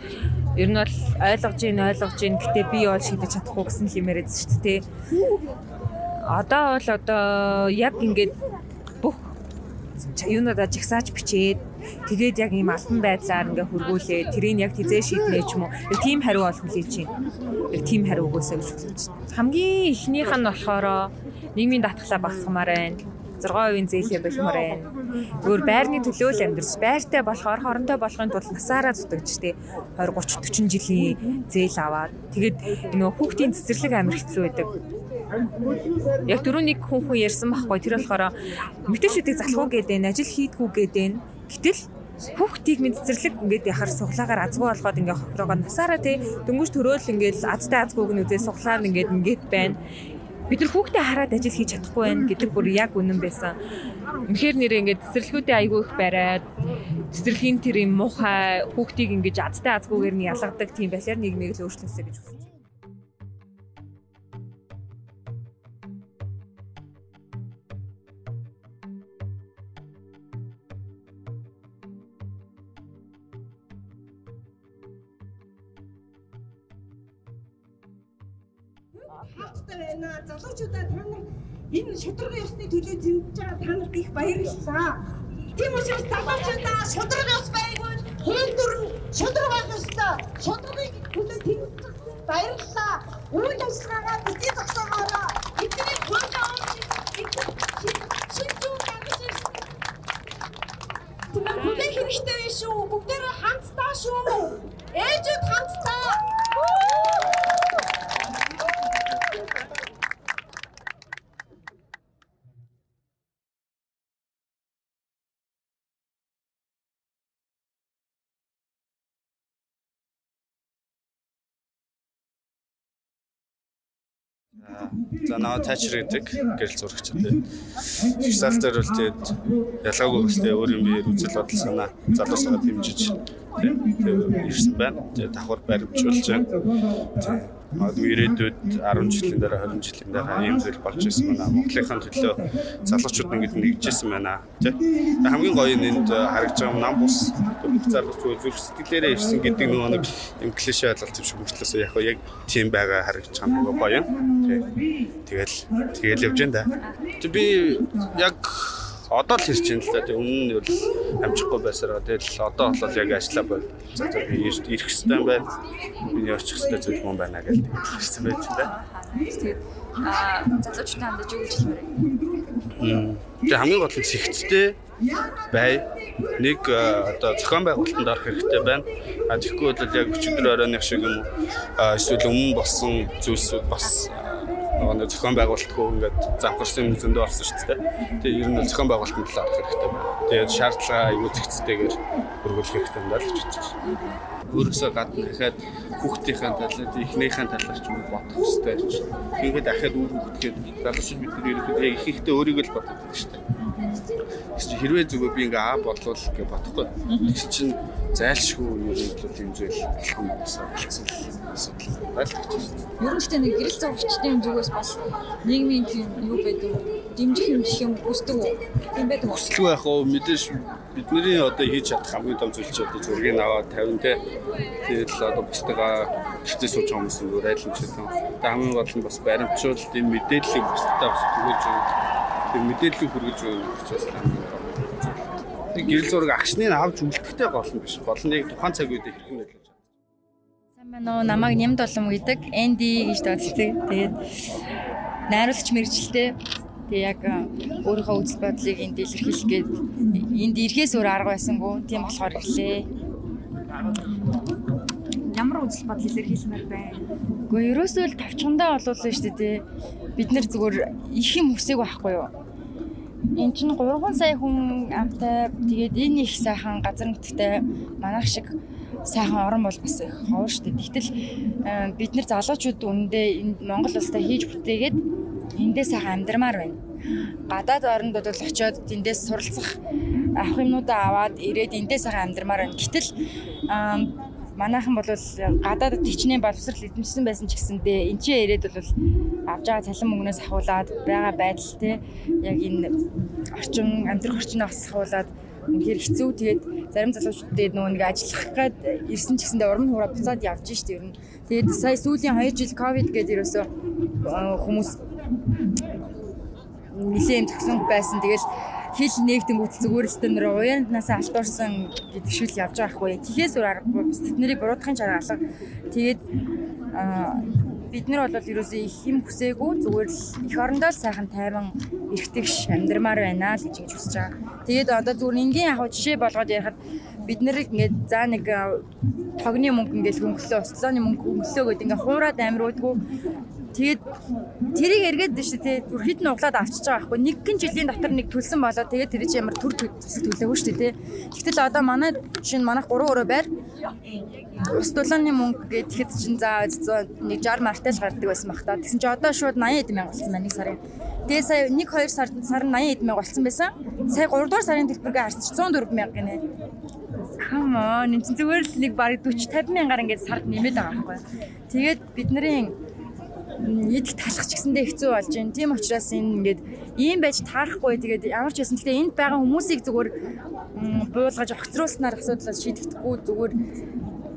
ер нь бол ойлгож гин ойлгож гин гэтэ би бол шийдэж чадахгүй гэсэн хэмээрэд шүү дээ. Одоо бол одоо яг ингээд юунуудаа жагсааж бичээд тэгээд яг ийм алтан байдлаар ингээ хөргүүлээ. Тэрийг яг тизээ шийднэ ч юм уу. Тийм хариу бол хүлээж яг тийм хариу өгөөсэй гэж хүлээж хамгийн ихнийх нь болохоор нийгмийн татглаа багасгамаар байна. 6% зээлээ болмоор байна. Зүгээр байрны төлөө л амьдарч байртай болохоор хоронтой болохын тулд насаараа зүтгэж тий 20 30 40 жилийн зээл аваад. Тэгээд нөгөө хүүхдийн цэцэрлэг амир хэцүү байдаг. Яг түрүү нэг хүн хүн ярьсан байхгүй тэр болохоор мэтээшүүдийг залхуу гэдэг, ажил хийдгүү гэдэг. Гэтэл хүүхдийг мэд цэцэрлэг ингээд яхаар суглаагаар азгүй болгоод ингээ хохирогоо насаараа тий дөнгөж төрөөл ингээд азтай азгүйг нь үзээ суглаар ингээд ингээд байна бид нар хүүхдээ хараад ажил хийж чадахгүй байх гэдэг бүр яг үнэн байсан. Үнэхээр нэрээ ингээд цэцэрлэгүүдээ айгүй их бариад цэцэрлэгийн тэр юм муухай хүүхдийг ингээд азтай азгүйгээр нь ялгадаг тийм балиар нийгмийг л өөрчлөсэй гэж хүсэж байна. Залуучуудаа та нар энэ шударга ёсны төлөө зэмж байгаа та нарт их баярлалаа. Тийм учраас залуучуудаа шударга ёс байгуул дүрэн шударга ёстой. Шударгыг төлөө тэмцэх баярлалаа. Үйл ажиллагаагаа бити зогсоогоороо. Эдний хууль авч шийдвэр гаргаж ирсэн. Түмэн бүлээх хэрэгтэй биш үү? Бүгдээрээ хамтдаа шүү. Ээжүүд хамтдаа. За наваа тайчр гэдэг гэрэл зурагч тийм. Жигсаал дээр бол тэгээд ялгаагүй бастай өөр юм биеэр үзэл бодол санаа залуусгаа дэмжиж тийм ирсэн байна. Тэгээд давхар баримжуулж байна. Магадгүй ирээдүйд 10 жилийн дараа 20 жилийн дараа ийм зүйл болж ирсэн байна. Монголынхаа төлөө залуучууд ингээд нэгжсэн байна. Тэ. Хамгийн гоё нь энд харагдж байгаа нам бус залуус зүйл зүрх сэтгэлээрээ ирсэн гэдэг нөгөө нэг юм клишэ ойлголт юм шиг мөртлөөсөө яг яг тийм байгаа харагдж байгаа нөгөө гоё юм. Тэ. Тэгэл тэгэл явж байна да. Би яг одоо л ирж байна л да. Тэг өмнө нь бол амжихгүй байсараа. Тэгэл одоо бол яг ажиллаа байна. За би ирэх хэвээр байна. Би явчих хэвээр зүйл юм байна гэж хэлсэн байж та. Тэгээд аа залуучтай хандаж юу гэж хэлмээр вэ? Тэг хамгийн гол нь сэгцтэй бай. Нэг одоо зохион байгуулалтанд орох хэрэгтэй байна. А тэгэхгүй бол яг өчигдөр оройных шиг юм уу эсвэл өмнө болсон зүйлсүүд бас нөгөө зохион байгуулалтгүй ингээд завхарсан юм зөндөө болсон шүү дээ. Тэгээ ер нь зохион байгуулалтын талаар арах хэрэгтэй байна. Тэгээд шаардлага аюу зэгцтэйгээр өргөлөх хэрэгтэй даа л гэж байна. Өөрөөсөө гадна дахиад хүүхдийнхээ талаар, эхнийхээ талаар ч юм бодох хэрэгтэй гэж. Тэгээд дахиад үр хүүхдгээд залуучууд бид нар ерөөхдөө их ихтэй өөрийгөө л боддог шүү дээ. Чи хэрвээ зүгээр би ингээ аа бодлоо гэж бодохгүй. Тэгс чинь зайлшгүй юу гэвэл юм зүйл алхам байсан гэсэн асуудал байлгаж байна. Ер нь ч нэг гэрэл зурагчдын зүгээс бас нийгмийн тийм юу байдаг дэмжих юм шиг юм хүсдэг үү? Тийм байдаг уу? Хүсэлгүй яг уу мэдээж бидний одоо хийж чадах хамгийн том зүйл чи одоо зургийг аваад 50 те тэгэл одоо бусдаа гэртээ сууж байгаа хүмүүс зүгээр айлмж гэдэг. Тэгээ хамгийн гол нь бас баримтжуулалт энэ мэдээллийг бусдад бас түгээж өгөх. Тэр мэдээллийг хүргэж өгөх учраас хамгийн гол гэрэл зураг агшныг авч үлдэхтэй гол нь биш. Гол нь яг тухайн цаг үед хэрхэн нөлөөлж байна. Сайн байна уу? Намайг Нямд болом гэдэг Энди гэж дууддаг. Тэгээд найруулагч мэрэгчлээ. Тэгээ яг өөрийнхөө үзэл бодлыг энд илэрхийлэх гээд энд ирэхээс өөр арга байсангүй. Тийм болохоор ирлээ. Ямар үзэл бодол илэрхийлмээр байна? Гэхдээ ерөөсөө л тавчхандаа болов л шүү дээ. Бид нэр зүгээр их юм хүсээг байхгүй юу? Эн чинь 3 сая хүн амтай тэгээд энэ их сайхан газар нутгтай манайх шиг сайхан орон бол бас их ховор шүү дээ. Тэгтэл бид нар залуучууд үнэндээ энд Монгол улстай хийж бүтээгээд эндээ сайхан амьдрмаар байна. Гадаад орнууд бол очиод тэндээс суралцах авах юмнуудаа аваад ирээд эндээ сайхан амьдрмаар байна. Гэтэл манайхан бол гадаад тичнээ боловсрал эзэмшсэн байсан ч гэсэндээ эн чинь ирээд бол авж байгаа цалин мөнгнөөс ахуулаад байгаа байдал те яг энэ орчин амьдрах орчноо бас ахуулаад үнэхээр хэцүү тэгээд зарим залуучуудад нөгөө нэг ажиллах гээд ирсэн ч гэсэндээ урам хураа буцаад явж штэ ер нь тэгээд сая сүүлийн 2 жил ковид гэдэг ерөөсөө хүмүүс нэлээд зөксөн байсан тэгэл хэл нэгдэнгүүт зүгээр л тэр уяанаас алтуурсан гэдэг шиг л явж байгаа хгүй. Тихээс өөр аргагүй бас тэднийг буруудахын чарга алга. Тэгээд бид нар бол ерөөсөө их юм хүсээгүй зүгээр л эх орондоо л сайхан тайван эргэтгэж амьдрмаар байна л гэж ингэж хүсэж байгаа. Тэгээд одоо зүгээр энгийн яг жишээ болгоод ярихад бид нарыг ингээд за нэг тогны мөнгө ингээд хөнгөлөө, ослооны мөнгө хөнгөлөө гэдэг ингээд хуураад амируудгүй Тэгээд тэрийг эргээд биш тий зүрхэд нь углаад авчиж байгаа байхгүй нэг гин жилийн дотор нэг төлсөн болоо тэгээд тэр чинь ямар төр төлөөгүй шүү тий. Тэгтэл одоо манай жишээ нь манайх 3 өрөө байр ус дулааны мөнгө гэхэд чинь за нэг 60 мартаж гардаг байсан бах та. Тэгсэн чинь одоо шууд 80 эд мянга болсон байна нэг сарын. Тэгээ сая 1 2 сар сар 80 эд мянга болсон байсан. Сая 3 дугаар сарын төлбөргөө чинь 104 мянга гинэ. Come on, энэ чинь зүгээр л нэг бараг 40 50 мянгаар ингээд сард нэмээд байгаа байхгүй. Тэгээд бидний идэх талах ч гэсэндээ хэцүү болж байна. Тийм учраас энэ ингээд ийм байж таарахгүй. Тэгээд ямар ч байсан. Гэхдээ энд байгаа хүмүүсийг зүгээр буулгаж огцруулснаар асуудлаа шийдэхгүй зүгээр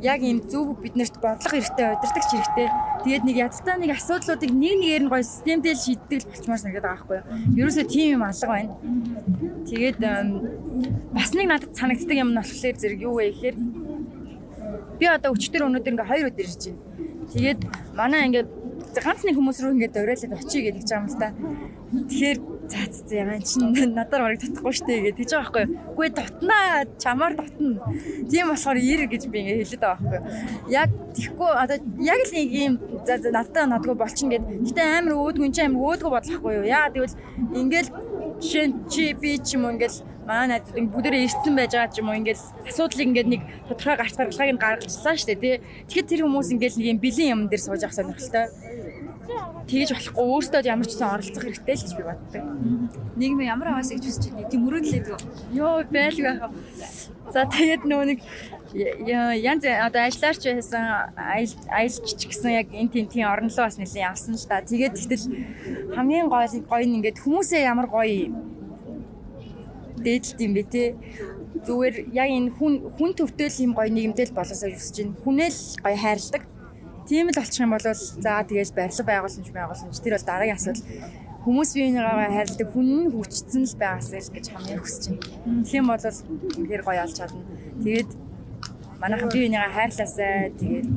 яг ийм зөв биднэрт бодлого хэрэгтэй, удирдахч хэрэгтэй. Тэгээд нэг ядтаа нэг асуудлуудыг нэг нэгээр нь гоё системтэй л шийддэг л болчмаар санагдаад байгаа байхгүй юу. Ерөөсөө тийм юм алга байна. Тэгээд бас нэг надад санагддаг юм нь болохоор зэрэг юу вэ гэхээр би одоо өчтөр өнөөдөр ингээ хоёр өдөр ирж байна. Тэгээд манай ингээд ганц нэг хүмүүс рүү ингээд оройлоод очие гэдэг ч юм л та. Тэгэхээр за за яа чинь надаар барыг татахгүй штэ гэдэг тийж байгаа байхгүй. Үгүй дотноо чамаар дотно. Тийм болохоор ир гэж би ингээд хэлээд байгаа байхгүй. Яг тэгхгүй одоо яг л нэг юм за надтай надгүй болчин гэд. Гэтэ амар өөдгүн чи амар өөдгөө бодлохгүй юу. Яа тэгвэл ингээд жишээ чи би ч юм уу ингээд манай найзууд ингэ бүгдээрээ ирсэн байж байгаа ч юм уу ингээл асуудлыг ингээд нэг тодорхой гарц гаргалгааг нь гаргалцлаа шүү дээ тий. Тэгэхээр тэр хүмүүс ингээл нэг юм бэлэн юм дээр сууж явах сонирхолтой. Тэгэж болохгүй өөртөө ямар ч сан оролцох хэрэгтэй л гэж би боддог. Нийгмийн ямар аваас гэж хүсэж байна? Тийм мөрөөдлөөд ёо байлгүй. За тэгээд нөгөө нэг янз одоо ажиллаарч байсан аялч гэсэн яг энэ тийм тийм орнолоо бас нэлээд явсан л та. Тэгээд тэгтэл хамгийн гоё гоё нь ингээд хүмүүсээ ямар гоё дээдлт юм бэ те. Зүгээр яг энэ хүн хүн төвтэй юм гоё нийгэмтэй л болоосоо хүсэж байна. Хүнэл гоё хайрладаг. Тийм л болчих юм бол за тэгэл барилга байгууламж байгууламж тэр бол дараагийн асуудал. Хүмүүс биенийгаа хайрладаг хүн нь хүчтсэн л байгаасаа л гэж хамгийн хүсэж байна. Юм бол үнэхээр гоё олж чадна. Тэгээд манайхан бие бинийгаа хайрлаасаа тэгээд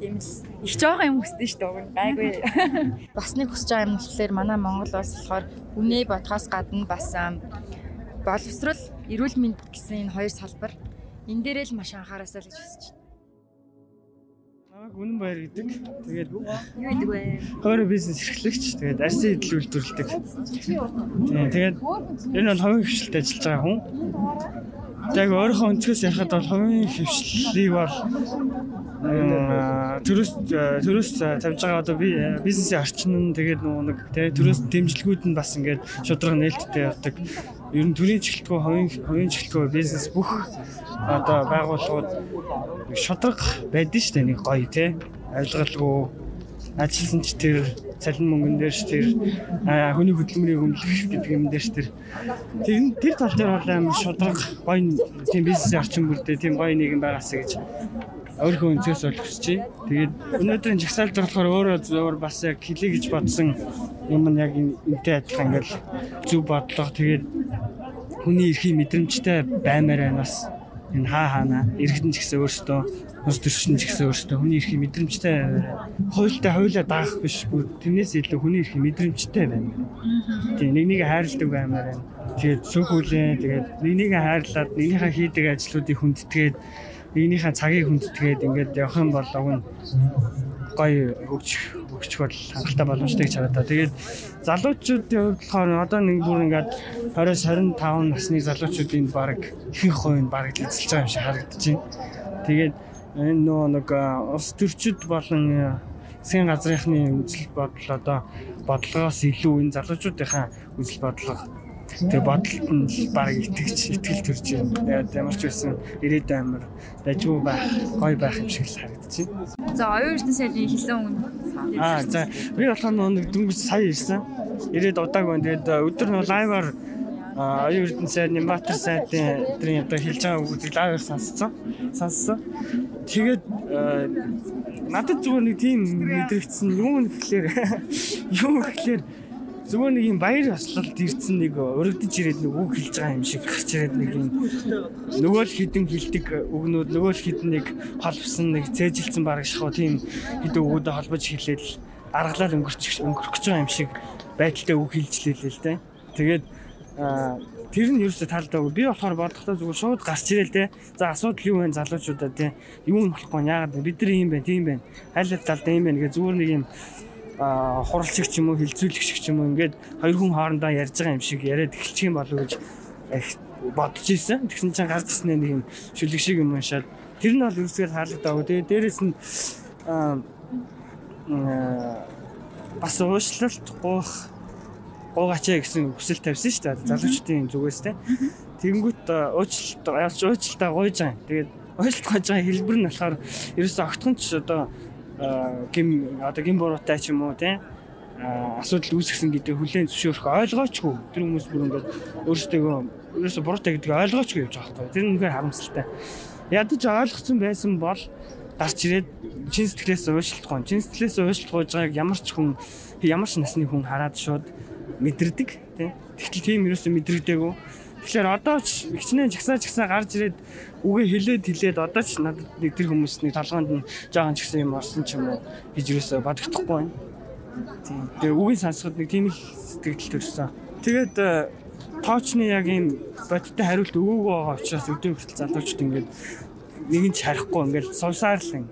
тийм л их жоохон юм хүсдэж шүү дээ. Гайгүй. Бас нэг хүсэж байгаа юм болохоор манай Монгол улс болохоор үнэ бодхоос гадна бас боловсрал, эрүүл мэнд гэсэн энэ хоёр салбар энэ дээрээ л маш анхаараасаа л гэж хүсэж Намайг үнэн баяр гэдэг. Тэгээд юу гэдэг вэ? Хойро бизнес эрхлэгч. Тэгээд арсын эдэл үйлдвэрлэдэг. Тэгээд энэ бол хувийн хвшилтэд ажиллаж байгаа хүн. Яг өөрийнхөө өнцгөөс ярихад бол хувийн хвшлийг бол төрөөс төрөөс тавьж байгаа одоо би бизнесийн орчин нь тэгээд нөгөө нэг тий төрөөс дэмжлэгүүд нь бас ингээд шудраг нээлттэй явдаг ер нь төрийн чиглэлгүй хувийн хувийн чиглэлгүй бизнес бүх одоо байгууллагууд шудраг байдэн шүү дээ нэг гоё тий авилгалгүй ажилласан ч тэр цалин мөнгөн дээр ч тэр хүний хөдөлмөрийг өмлөх гэдэг юм дээр ч тэр. Тэр тэр тал дээр бол амар шудраг гоё тийм бизнесийн орчин бүрдээ тийм гоё нийгэм байгаасаа гэж өөрийнхөө өнцгөөс бол байна. Тэгээд өнөөдрийн жагсаалт болохоор өөрөө зөөр бас яг хэлий гэж бодсон юм нь яг энтэй адилхан ингээл зөв бодлого тэгээд хүний эрхийг мэдрэмжтэй баймаар байна бас энэ хаа хаана иргэдэн ч гэсэн өөрсдөө ус төрчин ч гэсэн өөрсдөө хүний эрхийг мэдрэмжтэй хуйлтай хуйлаа даах биш бүр тэрнээс илүү хүний эрхийг мэдрэмжтэй байна. Тийм нэг нэг хайрладаг баймаар байна. Тэгээд сүх үлээ тэгээд нэг нэг хайрлаад нэгнийхээ хийдэг ажлуудыг хүндэтгээд нэгнийхээ цагийг хүндэтгээд ингээд явах юм бол уг нь гоё өгч өгч бол хангалттай боломжтой гэж хараад та. Тэгээд залуучуудын хувьд болохоор одоо нэг бүр ингээд 20 25 насны залуучуудын баг ихэнх хувь нь баг эзэлж байгаа юм шиг харагдаж байна. Тэгээд энэ нөө нэг ус төрчид болон засгийн газрынхны үзэл бодол одоо бодлогоос илүү энэ залуучуудынхаа үзэл бодлого Тэгээ бодолд нь баг итгэж итгэл төрж байна. Тэгээд ямар ч байсан ирээдүйн амар дажгүй байх, гоё байх юм шиг л байна. За оюун ертөнц сайдын хэлсэн үг. Аа за би болохоор нэг дөнгөж сая ирсэн. Ирээд удааг байна. Тэгээд өдөр нь лайваар оюун ертөнц сайд, Нямбатар сайдын өдрийн одоо хэлж байгаа үгүүдийг лайваар сонсцсон. Сонссон. Тэгээд надад зүгээр нэг тийм мэдрэгдсэн юм гэхлээр юу гэхлээр зүгээр нэг юм баяр хослолд ирсэн нэг өргөдөж ирээд нэг үг хэлж байгаа юм шиг гарч ирээд нэг юм нөгөө л хідэн хилдэг үгнүүд нөгөө л хідэн нэг холбсон нэг цээжилсэн бараг шахуу тийм хідэн үгүүдэд холбож хэлээд аргалаар өнгөрч өнгөрөх гэж байгаа юм шиг байдалтай үг хэлж лээ л дээ. Тэгээд тэр нь ерөөсө таалдаагүй. Би болохоор бодохдоо зүгээр шууд гарч ирэл те. За асуудал юу вэ залуучуудаа те. Юу нь болохгүй яагаад бид нар юм бэ, тийм байна. Хайлт талдаа юм байна гэ зүгээр нэг юм хуралчиг ч юм уу хилцүүлэгч ч юм уу ингээд хоёр хүн хоорондоо ярьж байгаа юм шиг яриад эхэлчих юм болов гэж бодож ирсэн. Тэгсэн чинь гарч ирсэн нэг юм шүлэг шиг юм уншаад тэр нь бол ерөөсөө таалагдаагүй. Тэгээ дээрэс нь бас уушлалт гоох гоогаачаа гэсэн хүсэл тавьсан шүү дээ. Залуучдын зүгээс те. Тэнгүүт уучлалт яалч уучлалтаа гойж байгаа. Тэгээд уучлалт гойж байгаа хэлбэр нь болохоор ерөөсөө огтхон ч одоо гим одоо гим буруутай ч юм уу тийм асуудал үүсгэсэн гэдэг хүлээн зөвшөөрөх ойлгоочгүй. Тэр хүмүүс бүр ингээд өөрсдөө ерөөсө буруутай гэдгийг ойлгоочгүй явж байгаа байхгүй тэр үнэхээр харамсалтай. Ядаж ойлгоцсон байсан бол гарч ирээд чин сэтгэлээс уушлахгүй чин сэтгэлээс уушлахгүй байгааг ямар ч хүн ямар ч насны хүн хараад шууд мэдэрдэг тийм тэгтэл тийм ерөөсө мэдрэгдээгүй Тэгэхээр одоо ч хичнээн жагсаа жагсаа гарч ирээд үгээ хэлээд хэлээд одоо ч надад нэг тэр хүмүүсний толгоонд нь жаахан ч гэсэн юм орсон ч юм уу гэж юусаа бодогдохгүй байна. Тийм. Тэгээ үгийн сонсоход нэг тийм их сэтгэл төрсөн. Тэгээд э, тоочны яг ийм бодиттой хариулт өгөөгүй байгаа учраас өдөө хүртэл залуучууд ингээд нэг нь ч харахгүй ингээд сувсаар л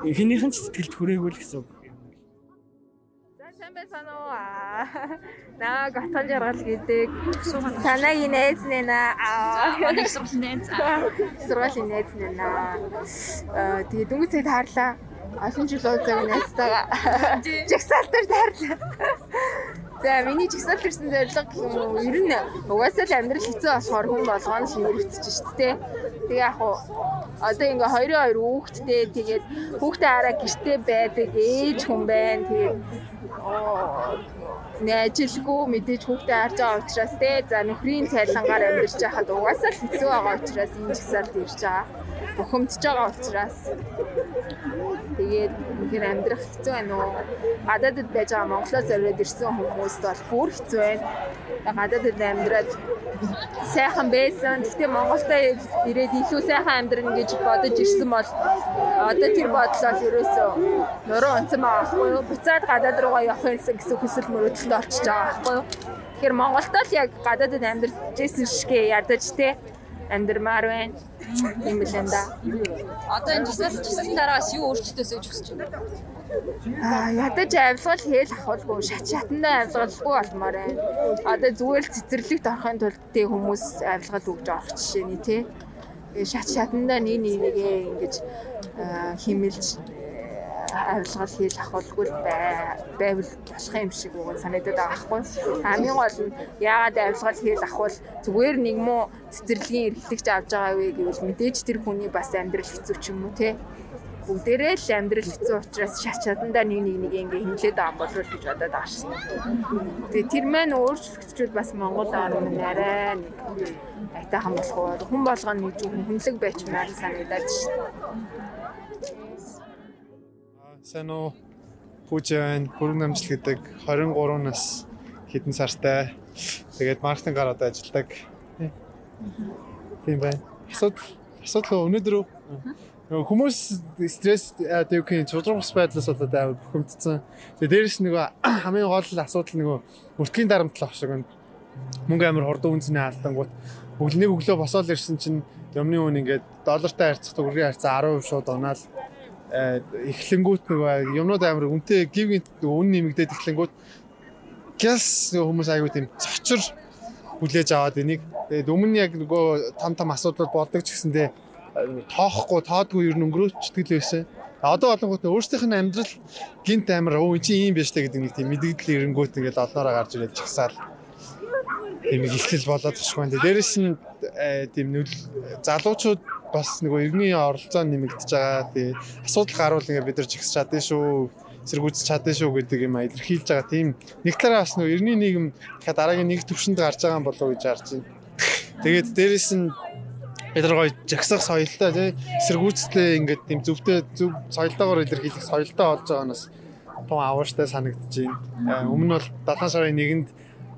хинийхэн ч сэтгэлд хүрээгүй л гэсэн үг байсан уу? Наа готон жаргал гэдэг санаагийн найз нэнэ. Аа, их сургуулийн найз. Сургуулийн найз нэнэ. Аа, тэгээ дөнгөж цайд хаарлаа. Олон жил уулзаг найзтайгаа. Жагсаалтаар таарлаа. За миний жигсаал төрсэн зорилго гэх юм уу? Ер нь угаасаа л амьдрал хэцүү болохоор хүн болгоно шивэрвцэж шүү дээ. Тэгээ яг уу одоо ингээ хоёрын хоёр хүүхэдтэй тэгээд хүүхдээ хараа гэртээ байдаг ээж хүн байна. Тэгээд нээжилгүй мэдээж хүүхдээ харж байгаа учраас те за нөхрийн цайлангаар амьдарч байхад угаасаа л хэцүү байгаа учраас энэ жигсаалд ирж байгаа. Бухимдж байгаа учраас тэгээд үнээр амьдрах хэцүү байна уу? Гадаадд байж байгаа Монголоос ороод ирсэн хүмүүст бол бүр хэцүү байна. Гадаадд амьдраад сайхан байсан. Гэхдээ Монголдо ирээд илүү сайхан амьдрах гэж бодож ирсэн бол одоо тэр бодлоо ерөөсөө нуруу байгаа байхгүй юу? Буцаад гадаад руугаа явах гэсэн хүсэл мөрөөдөлд орчиж байгаа байхгүй юу? Тэгэхээр Монголдо л яг гадаадд амьдарч ирсэн шигэ ядаж те амьдрмаар байна. Тийм л энэ да. Одоо энэ жисэл жисэл дараагаас юу өөрчлөлтөөс гэж хүсэж байна? Аа ядаж авилгал хээл ахуулгүй шат шатандаа авилгалгүй болмоор байна. Одоо зүгээр л цэцэрлэгт орохын тулд тий хүмүүс авилгал өгж орох жишээ нь тий. Шат шатандаа нэг нэгээ ингэж химэлж авилгал хийл ахуулгүй байвал болох юм шиг үгэн санагдаад байгаа хгүй. Хамгийн гол нь яагаад авилгал хийл ахвал зүгээр нэг муу цэцэрлэгийн эрхлэгч авж байгаа вэ гэвэл мэдээж тэр хүний бас амьдрал хэцүү ч юм уу те бүгдээрээ л амьдрал хэцүү учраас шат чадандаа нэг нэг нэг ингээ хэмлээд байгаа болов гэж бодоод байгаа шин. Тэгээ тэр маань өөрчлөгдчихвэл бас Монгол орн нь арай нэг айтайхан болох уу хүн болгоно зөвхөн хүнлэг байчмаар санагдаад шин. Сайн уу? Пүүжэн бүрэн намжил гэдэг 23 нас хэдэн сартай. Тэгээд маркетинг гараад ажилладаг. Тийм байна. Асуудал асуудал өнөөдөр хүмүүс стресс одоо юу гэх юм цудрагс байдлаас болоод амар бухимдсан. Тэгээ дээрэс нөгөө хамгийн гол асуудал нөгөө мөртгийн дарамтлах шиг байна. Мөнгө амар хурдан үнцний алдангууд өглөнийг өглөө босоод ирсэн чинь юмны үн ингээд доллартай харьцах төгрөгийн харьцаа 10% шууд унаал эхлэнгүүт нөгөө юмнууд амар үнэтэй гівгийн үн нэмэгдээд эхлэнгүүт гяс хүмүүс аягүй тийм цочор хүлээж аваад энийг тэгээд өмнө яг нөгөө том том асуудал болдог ч гэсэндээ тоохгүй тоодгүй ер нь өнгөрөөчдөг л байсан. Одоо олонгууд өөрсдийнх нь амьдрал гинт амир өө чи ийм биш тэ гэдэг нэг тийм мэдгдэл эренгүүт ингээд олноороо гарч ирээд чагсаал тийм ихлэл болоод тах байна. Дээрэс нь тийм нүл залуучууд бас нөгөө иргэний оролцоо нэмэгдэж байгаа. Тэгээ асуудал гарвал ингээд бид нар чигсэж чадсан шүү эсэргүүцэж чадсан шүү гэдэг юм илэрхийлж байгаа. Тийм нэг талаа бас нөгөө иргэний нийгэм дахиад дараагийн нэг төвшөнд гарч байгаа юм болов гэж харж байна. Тэгээд дээрэс нь бид нар гоё жагсах соёлтой тий эсэргүүцлээ ингээд тийм зөвхөн зөв соёлтойгоор илэрхийлэх соёлтой болж байгаа нас тун авааштай санагдаж байна. Өмнө нь бол 7 сарын 1-нд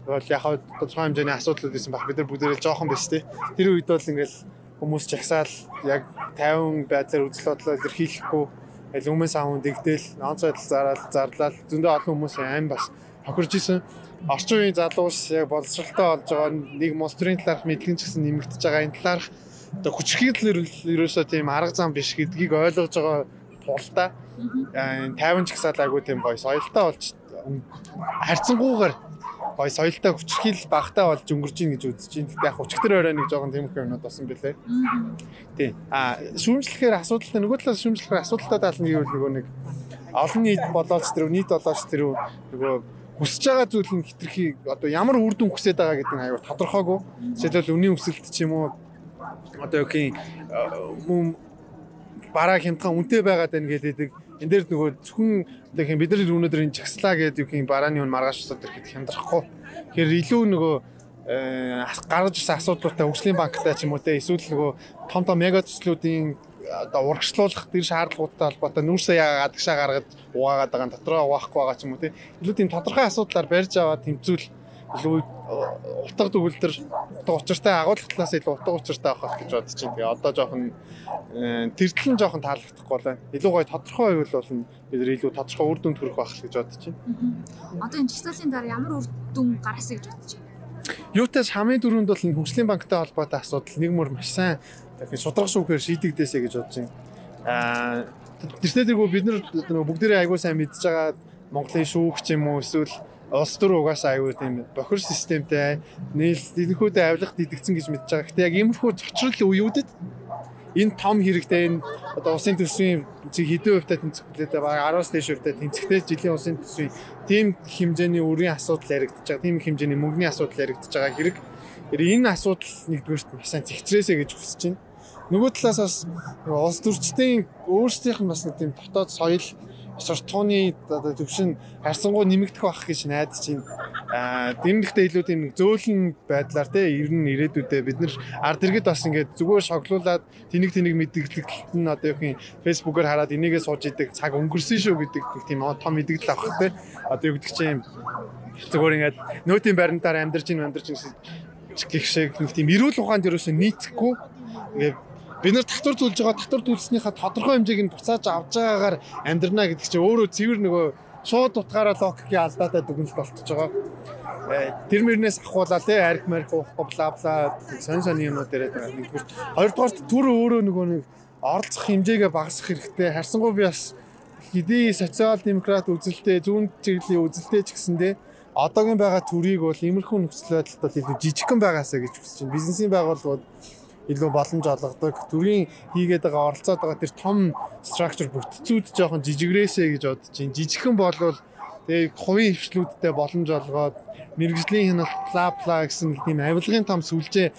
бол яг хаа тодорхой хэмжээний асуудлууд байсан баг бид нар бүгдээрээ жоохон биш тий. Тэр үед бол ингээд хүмүүс жагсаал яг 50 байдлаар үзэл бодлоо илэрхийлэхгүй. Lumens аавн дэгдэл онцгой зараад зарлал зөндөө олон хүмүүс аим бас хохирж исэн. Орчин үеийн залуус яг боловсралтай болж байгаа нэг монстрын талаарх мэдлэг ч гэсэн нэмэгдэж байгаа энэ талаарх. Одоо хүчрхийн тал ерөөсөө тийм арга зам биш гэдгийг ойлгож байгаа тулдаа тайван ч гэсэн айгүй тийм гоё соёлтой болж харьцангуйгаар гоё соёлтой хүчрхийл багтаа болж өнгөрж ийн гэж үзэж байна. Гэтэ яг хүчтэр орой нэг жоохон тиймэрхүү юмнууд болсон бэлээ. Тий. А шүүмжлэхээр асуудалтай нөгөө талаас шүүмжлэхээр асуудалтай тал нь юу нөгөө нэг олон нийт болооч тэр нийт болооч тэр нөгөө хүсэж байгаа зүйл нь хитрхи одоо ямар үр дүн хүсэж байгаа гэдэг нь аюу тодорхойгүй. Жишээлбэл үнийн өсөлт ч юм уу одоо юу гэх юм бараа хямдхан үнэтэй байгаад байна гэдэг. Энд дээр нөгөө зөвхөн юм бид нар өнөөдөр энэ чагслаа гэдэг юм барааны үн маргааш усаад ирэхэд хямдрахгүй. Тэгэхээр илүү нөгөө э, гаргаж ирсэн асуудлуудтай хөгжлийн банктай ч юм уу те эсвэл нөгөө том том мега төслүүдийн одоо урагшлуулах тэр шаардлагуудтай холбоотой нүүрсээ яагаад гадагшаа гаргаж угаагаад байгаа дотроо угаахгүй байгаа ч юм уу те илүү тийм тодорхой асуудлаар барьж аваад тэмцүүл илүү утга төгөлдөр утга учиртай агуулгах талаас илүү утга учиртай авах гэж бодож чинь. Тэгээ одоо жоохон э, тэрдэл нь жоохон таалагдахгүй байна. Илүү гоё тодорхой байвал бол бид нэр илүү тодорхой үр дүнд хүрэх байх гэж бодож чинь. Одоо энэ чигсаалын дараа ямар үр дүн гаргасаа гэж бодож байна? Юутаас хамгийн дөрөнд бол хөгжлийн банктай холбоотой асуудал нэг мөр маш сайн дахин судрах шүүхээр шийдэгдээсэй гэж бодож байна. Аа тэрсээ тэргүй бид нар бүгдээрээ аягүй сайн мэдж байгаа Монголын шүүх ч юм уу эсвэл улс төр угаасаа аюу тийм бохир системтэй нийл энэхүүдээ авилах дидэгцэн гэж мэдж байгаа. Гэтэ яг иймэрхүү цочрол үеүүдэд энэ том хэрэгтэй энэ одоо усын төсвийн хэдэн хувьтай тэнцвэрлээд байгаа 10-аас дээш хувьтай тэнцвэртэй жилийн усын төсвийн тийм хэмжээний үрийн асуудал яригдж байгаа. Тийм хэмжээний мөнгөний асуудал яригдж байгаа хэрэг. Энэ асуудал нэгдүгээрт маш сайн зэгцрээсэй гэж хүсэж байна. Нөгөө талаас бас улс төрчдийн өөрсдийнх нь бас нэг тийм дотоод соёл суртахууны одоо төвшин харьцангуй нэмэгдэх байх гэж найдаж байна. Аа дэмжихтэй илүү тийм зөөлөн байдлаар те ирнэ ирээдүйдээ бид нар ард иргэд бас ингээд зүгээр шоглуулад тэнийг тэнийг мэдгэлтэлт нь одоо юу юм фэйсбүүкээр хараад энийгээ сууж идэг цаг өнгөрсөн шүү гэдэг тийм том мэдгэл авах те одоо юу гэдэг чинь зүгээр ингээд нөөтийн баримтаар амьдарч ин амьдарч гэх шиг нэг тийм эрүүл ухаанд ерөөсөө нийцэхгүй ингээд бид нар татвар төлж байгаа татвар төлснийхаа тодорхой хэмжээг нь буцааж авч байгаагаар амьдрна гэдэг чинь өөрөө цэвэр нөгөө шууд утгаараа логикийн алдаатай дүгнэлт болчихж байгаа. Э, тэр мөрнөөс ахуулаа тий арх марх уухгүй бла бла сон сон юмнууд яриад байгаа. Нэгдүгээр хоёрдугаарт түр өөрөө нөгөө нэг оролцох хэмжээгээ багасгах хэрэгтэй. Харсангуй би бас хэдий социал демократ үзэлтэй зүүн чиглэлийн үзэлтэй ч гэсэндээ одоогийн байгаа төрийг бол иймэрхүү нөхцөл байдалд бол илүү жижигхэн байгаасаа гэж хүсэж байна. Бизнесийн байгууллагууд илүү боломж олгодог. Төрийн хийгээд байгаа оролцоод байгаа тэр том structure бүтцүүд жоохон жижигрээсэ гэж бодож байна. Жижигхэн болвол тэгээ хувийн хвшлүүдтэй боломж олгоод мэрэгжлийн хяналт бла гэсэн тийм авилгын том сүлжээ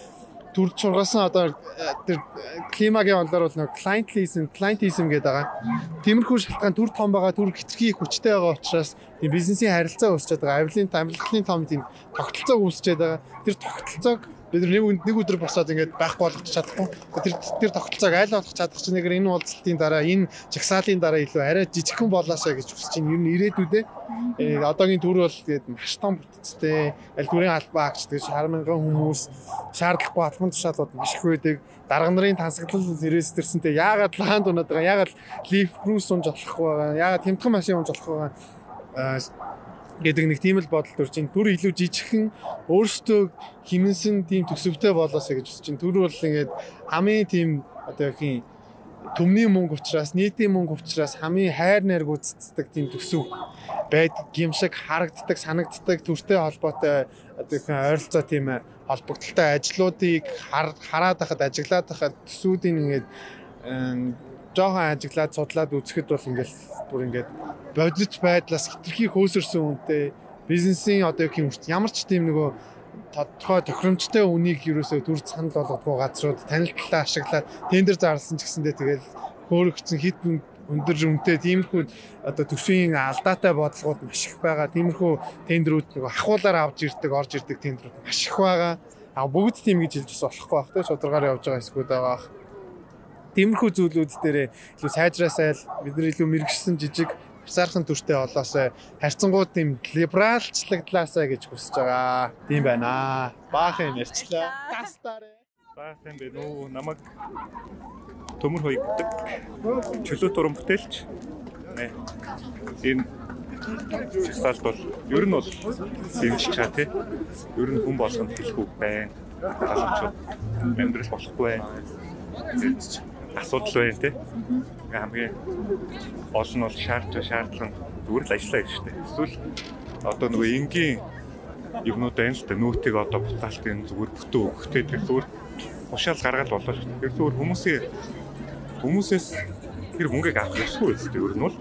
төр чургасан одоо э, тэр климагийн онлоор бол нэг clientism clientism гэдэг байгаа. Тиймэрхүү шалтгаан төр том байгаа, төр хитрхи хүчтэй байгаа учраас тийм бизнесийн харилцаа үүсчээд байгаа. Авилын тамилгалын том тийм тогтолцоо үүсчээд байгаа. Тэр тогтолцоог бид нэг нэг өдөр босоод ингээд байхгүй болгож чадахгүй. Тэр тэр тогтолцоог айл болох чадах чинь нэгээр энэ уулзалтын дараа энэ жагсаалын дараа илүү арай жижигхэн болоосаа гэж хүсэж чинь ер нь ирээдүйдээ э одоогийн төр бол тэгээд маш том бүтцтэй аль бүрийн албаа агч 60 мянган хүмүүс шаардлагагүй албан тушаалууд маш их байдаг. Дарга нарын тансаглал нэрээс төрсөнтэй яагаад лаанд унаад байгаа яагаад лиф рүү сунж болохгүй байгаа яагаад тэмтгэн машин унж болохгүй байгаа гэдэг нэг тийм л бодол төрж чинь түр илүү жижигхэн өөрсдөө химэнсэн тийм төсөвтэй болоосаа гэж үзэж чинь түр бол ингээд хамгийн тийм одоо яхийн төмний мөнгө учраас нийтийн мөнгө учраас хамгийн хайр найр гүйцэтгэдэг тийм төсөв байдаг юм шиг харагддаг санагддаг төртэй холбоотой яхийн ойролцоо тийм холбогдолтой ажлуудыг хараад хахад ажиглаад хахад төсүүдийн ингээд жоохон ажиглаад судлаад үзэхэд бол ингээл бүр ингээд бодит байдлаас хитрхи хөөсөрсөн үнэтэй бизнесийн одоо гэх ямар ч тийм нөгөө тодорхой тохиромжтой үнийг юусоо төр санал болгодгоо газрууд танилтлаа ашиглаад тендер зарласан ч гэсэндээ тэгэл хөөрөгцсөн хит өндөр үнэтэй тиймэрхүү одоо төсвийн алдаатай бодлогууд маш их байгаа. Тиймэрхүү тендерүүд нөгөө ахуулаар авч ирдэг, орж ирдэг тендерүүд маш их байгаа. А бүгд тийм гэж хэлж бас болохгүй бах те шударгаар явж байгаа хэсгүүд байгаа. Тиймэрхүү зүйлүүд дээр илүү сайжраасай бидний илүү мэрэгсэн жижиг Хусаархан төртэй олоосоо харьцангууд тийм либералчлагдлаасаа гэж хүсэж байгаа. Тийм байна. Баахан ярьчлаа. Тастаарэ. Баахан бэ нөө намайг төмөр хоёгддаг чөлөө туран бүтээлч. Энэ Жигсаалт бол ер нь бол дэмжиж чаа тий. Ер нь хүн болгонд хэлэх үг байна. Халамжууд амьдрал болохгүй байна асуудал байна те. Хамгийн олон бол шаардлага шаардлага зүгээр л ажиллаа гэж штэ. Эсвэл одоо нөгөө энгийн юмнууд байна л да нүүтийг одоо буцаалтын зүгээр бүтэн өгөхтэй тэр зүгээр хушаал гаргаад болоо шүү. Тэр зүгээр хүмүүсийн хүмүүсээс тэр мөнгөийг авах ёсгүй үстэй ер нь бол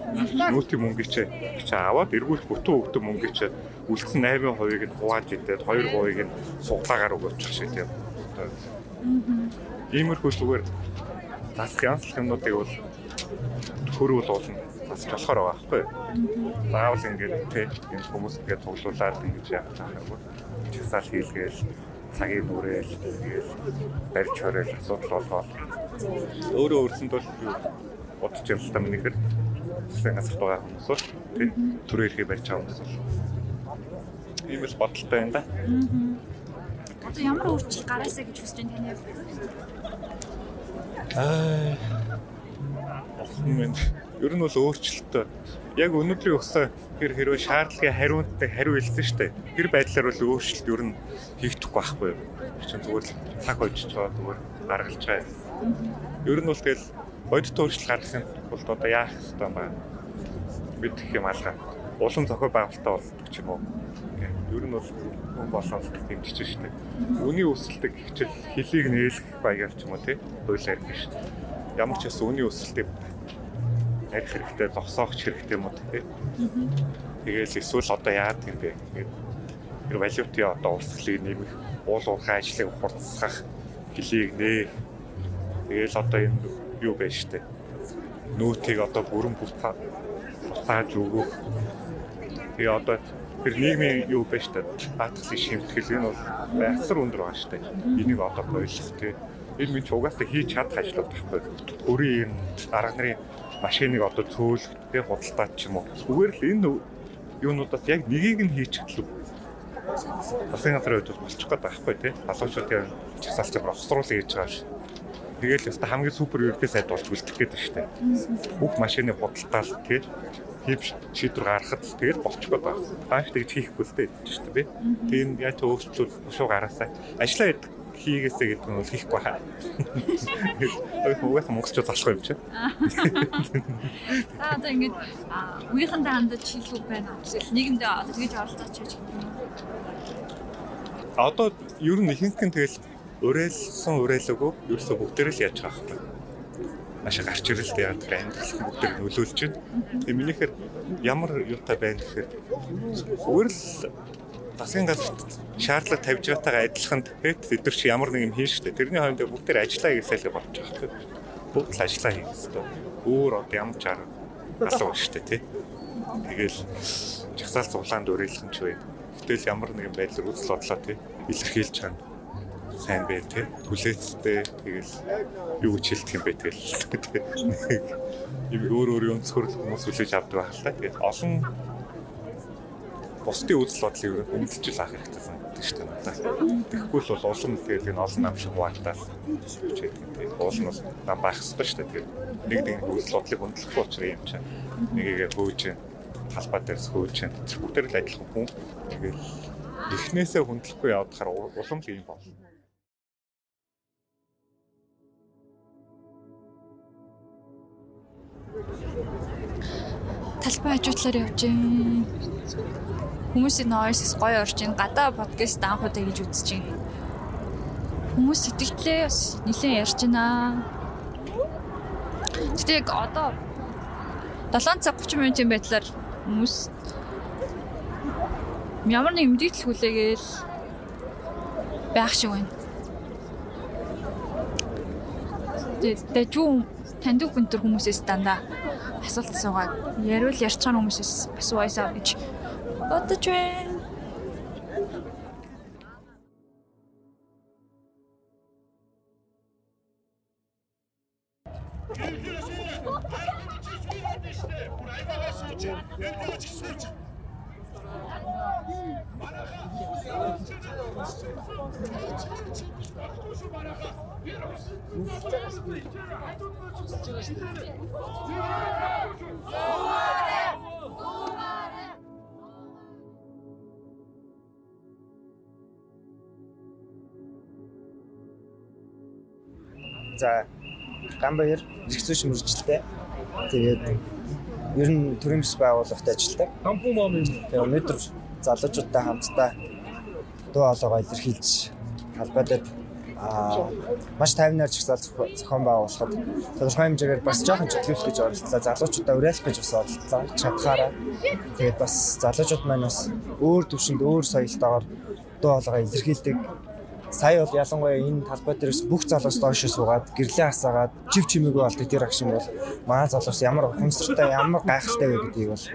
нүүтийн мөнгөийг чи аваад эргүүл бүтэн өгдөг мөнгөийг чи үлдсэн 8%-ыг нь хувааж идээд 2%-ыг нь суглаагаар өгөөчих шиг тийм. Иймэрхүү зүгээр засах янзлах юмнуудыг бол хөрвөл уулна засч болохоор байгаа байхгүй. Заавал ингээд тий энэ хүмүүс ингээд цуглуулад ингэж яах таахгүй. Часаал хийлгээл цагийг нүрээл тэгэл барьж хориол асуудал болгоол. Өөрөө өөрсөнд бол бодож юм та минийхэр засгийн газарт байгаа хүмүүс бол тий төрөө ирэхийг барьж байгаа хүмүүс бол ийм л бодолтой байна да. Одоо ямар өөрчлөлт гараасаа гэж хүсэж байна таны Аа. Ахмын ер нь бол өөрчлөлтөө яг өнөөдрийн өсөө хэр хэрвээ шаардлагын хариунттай хариу илсэн штэ. Тэр байдлаар бол өөрчлөлт ер нь хийгдэхгүй байхгүй юу? Чинь зүгээр л цаг хожиж байгаа зүгээр гаргалж байгаа. Ер нь бол тэгэл бодит өөрчлөлт гаргахын тулд одоо яах хэрэгтэй юм бэ? Мэдэх юм алгаа. Улам зохио байгуулалтаа болдог ч юм уу. Ер нь бол хүн болоод дэмжиж штэ. Үний өсөлтөд хичээл хөлийг нээлэх баягаар ч юм уу тий. Хуулиар биш. Ямар ч бас үний өсөлтөд арих хэрэгтэй, зогсоогч хэрэгтэй юм уу тий. Тэгээл эсвэл одоо яад юм бэ? Тэр валютын одоо урсгалыг нэмэх, уул уурхай ажлыг хурцсах, хөлийг нээ. Тэгээл одоо энэ юу бэ штэ. Нүүтийг одоо бүрэн буцаа буцааж өгөх. Тэгээ одоо тэр нийгмийн юу байж та баатгалын шимтгэл энэ бол байсар өндөр байгаа дээ. Энийг одоо бойлох тий. Энэ минь угаасаа хийж чадах ажлууд байхгүй. Өөрийн арга нарын машиныг одоо цөөлөх тий худалдаад ч юм уу. Зүгээр л энэ юунуудаас яг нэгийг нь хийж чадлаа. Басны газрын хувьд болчих гээд байхгүй тий. Залуучуудын чагсаалтыг бохсруулах хийж байгаа шүү. Тэгэл өстө хамгийн супер ердөө сайд болж үлдэх гээд байна дээ. Бүх машины худалдаал тий хийв шийдвэр гаргахад л тэгэл болчихгоо байна. Тааш тэгж хийхгүй л дээ гэж шүү дээ. Тэгээд яаж ч өөрчлөл шуу гараасаа ажиллаа хийгээсэй гэдэг нь хийхгүй хаа. Хуугаас монголчууд залах юм чи. Аа одоо ингэж үеийнхэндээ хандаж хийлгүү байна. Эсвэл нийгэмдээ одоо тэгж оролцооч гэж юм. Одоо ер нь ихэнх нь тэгэл уриалсан уриалаагүй ерөөсө бүгдээрээ л яаж байгаа хэрэг маш их гарч яагаад гэхээр амьдрал бүгдийг нөлөөлж байна. Тэгээ минийхэр ямар юутай байна гэхээр зүгээр л засгийн газарт шаардлага тавьж байгаагаа адилхан тэгээд бид нар чи ямар нэг юм хийн штэ. Тэрний хооронд бүгд тэр ажиллаа гэсэлгээ болж байгаа хэрэг. Бүгд л ажиллаа хийх хэрэгтэй. Өөр одоо ямар ч арга алга штэ тий. Тэгэл жагсаал цуглаанд уриалсан ч бай. Гэтэл ямар нэгэн байдлаар үзэл бодлоо тий илэрхийлж байгаа сайн бай тэ хүлээцтэй тэгэл юу гэж хэлдэг юм бэ тэгэл нэг өөр өөр юм цөхөрл хүмүүс хүлээж авдаг байх л та тэгээд олон бусдын үзэл бодлыг өмдөлж авах хэрэгтэй санагддаг шүү дээ надад. Тэгэхгүй л бол улам тэгээд энэ олон нам шиг хуваалтаад хичээд тэгээд уул нь бол нам байх хэрэгтэй шүү дээ. Тэгээд нэг нэг үзэл бодлыг хөндлөхгүй учраас юм чинь нэгийгээ хөөж талбай дээрс хөөж бүгдээр л адилхан хүн. Тэгээд эхнээсээ хөндлөхгүй явдахаар улам л юм болно. Талбай хажуутлаар явж юм. Хүмүүсийн нойс гоё орж ин гадаа подкаст анх удаа гэж үзэж байна. Хүмүүс сэтгэлээ бас нэлээд ярьж байна. Гэтэ яг одоо 7 цаг 30 минутын байдлаар хүмүүс ямар нэг мэдээлэл хүлээгээл байх шиг байна. Тэгээд юу танд хүн төр хүмүүсээс дандаа асуулт асуугаад яриул байгаа хүмүүсээс асууяасаа гэж бодож байна. За Гамбаяр зэгцүүш мөржилтэй. Тэгээд ер нь төрийн бас байгууллагт ажилладаг. Кампу мам юм. Тэгээд өнөөдөр залуучуудтай хамтдаа дуу хоолойгоо илэрхийлж талбай дээр аа маш тайвнаар чагсаал зохион байгуулахад тодорхой хэмжээгээр бас жоохон чөлөөлөх гэж оролдлоо. Залуучуудаа уриалах гэж бас оролдлоо. Чадхаараа. Тэгээд бас залуучууд маань бас өөр төвшөнд өөр соёлтойгоор дуу хоолойгоо илэрхийлдэг сая бол ялангуяа энэ талбай дээрээс бүх залуус доош суугаад гэрлээ хасаагаад жив чимээгүй болдог тэр агш юм бол манай залуус ямар хүнсэртэй ямар гайхалтай вэ гэдгийг бол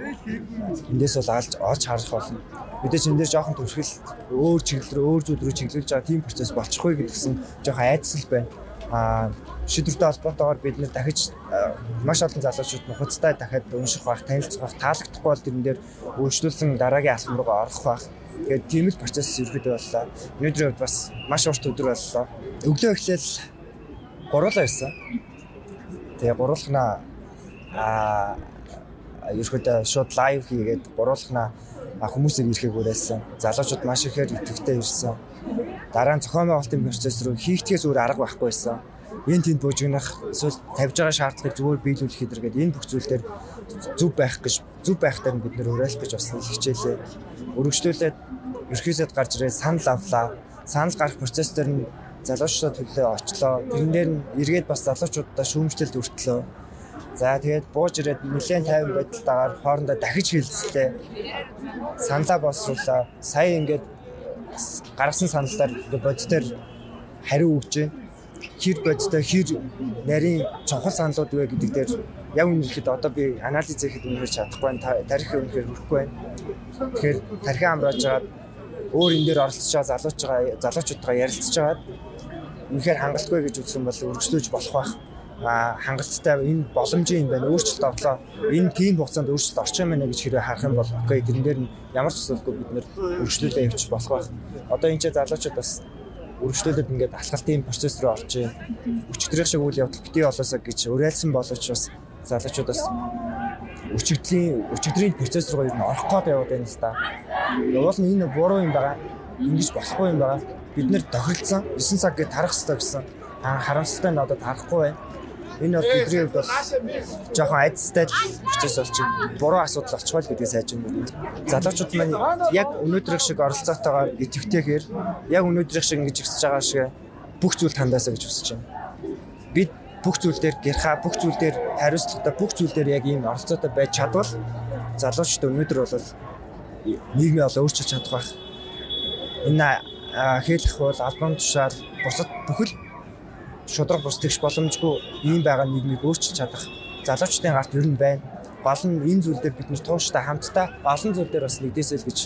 эндээс бол алж олж харах болно. Мэдээж энэ дээр жоохон төрхөл өөр чиглэл рүү өөр зүйл рүү чиглүүлж байгаа тийм процесс болчихгүй гэдгсэн жоохон айдсал байна. Аа шийдвэртэй холбоотойгоор бид нэр дахиж маш олон залуучууд нухацтай дахиад унших байх, танилцах байх, таалагдахгүй бол тэрэн дээр үйлчлүүлсэн дараагийн алхам руу орох байх Тэгээд тийм л процесс ерөөдөө боллоо. Хувьд бас маш урт өдөр боллоо. Өглөө эхлээл гуруулаа ирсэн. Тэгээ гуруулхнаа аа ерөөдөө шууд лайв хийгээд гуруулхнаа хүмүүсийг ирэхийг уриалсан. Залуучууд маш ихээр идэвхтэй ирсэн. Дараа нь зохион байгуулалтын процесс рүү хийхтгээс өөр арга байхгүй байсан. Энэ тэнд буужигнах эсвэл тавьж байгаа шаардлагыг зүгээр биелүүлэх хэдэргээд энэ бүх зүйл дээр зүв байх гэж зүв байхтай бид нөр уриалах гэж бас хичээлээ өргөжлүүлээд ерхийсэд гарч ирээд санал авлаа. Санал гарах процесс дээр нь залуучууд төлөө очлоо. Тэрэн дээр нь эргээд бас залуучуудаа шүүмжлэлд өртлөө. За тэгээд бууж ирээд нэлээд тайван байдалтайгаар хоорондоо дахиж хилцлээ. Саналаа боловсруулаа. Сая ингээд гаргасан саналаар бодитоор хариу өгч байна. Хэр бодтой хэр нарийн чухал саналууд вэ гэдэг дээр яг үнэхээр одоо би анализ хийхэд үнэхээр чадахгүй байна. Тарихын үнэхээр хүрхгүй байна. Тэгэхээр тархин амрааж жагаад өөр энэ дээр оролцож байгаа залууч байгаа залуучуудгаа ярилцж жагаад үнэхээр хангалтгүй гэж юм бол өргөжлөж болох байх. А хангалттай энэ боломжийн юм байна. Өөрчлөлт орлоо. Энэ тийм хугацаанд өөрчлөлт юм байна гэж хэрэг харах юм бол окей тэрэн дээр ямар ч асуудалгүй бид нэр өргөжлөлөө явчих болох байх. Одоо энэ ч залуучууд бас өргөжлөлөд ингээд алхалтын процесс рүү орж байна. Өчигдрийн шиг үйл явдал битгий болоосоо гэж уриалсан боловч бас залуучууд бас өчигдлийн өчигдрийн процесс руу ер нь орох гээд яваад байна л да. Уул нь энэ буруу юм байгаа. Ингиж болохгүй юм байгаа. Бид нэр тохиролцсон 9 цаг гэж тарах хэрэгтэй гэсэн. Харамсалтай нь одоо тарахгүй байна. Энэ бол бидний хувьд бол жоохон айцтай процесс болчих. Буруу асуудал болчихвол гэдгийг сайж байна. Залуучууд маань яг өнөөдрийг шиг оролцоотойгоор идэвхтэйгээр яг өнөөдрийг шиг ингэж ихсэж байгаа шиг бүх зүйл тандаасаа гэж хүсэж байна. Бид бүх зүйл дээр гэрхаа бүх зүйл дээр хариуцлагатай бүх зүйл дээр яг ийм оролцоотой байж чадвал залуучууд өнөөдөр бол нийгмээ ол өөрчилж чадах байх. Энэ хэлэх бол албан тушаал бусад бүхэл шудраг бус тэгш боломжгүй ийм байгаа нийгмийг өөрчилж чадах залуучдын гарт ер нь байна. Гол нь энэ зүйл дээр бид нэр тууштай хамтдаа олон зүйл дээр бас нэгдээсэй л гэж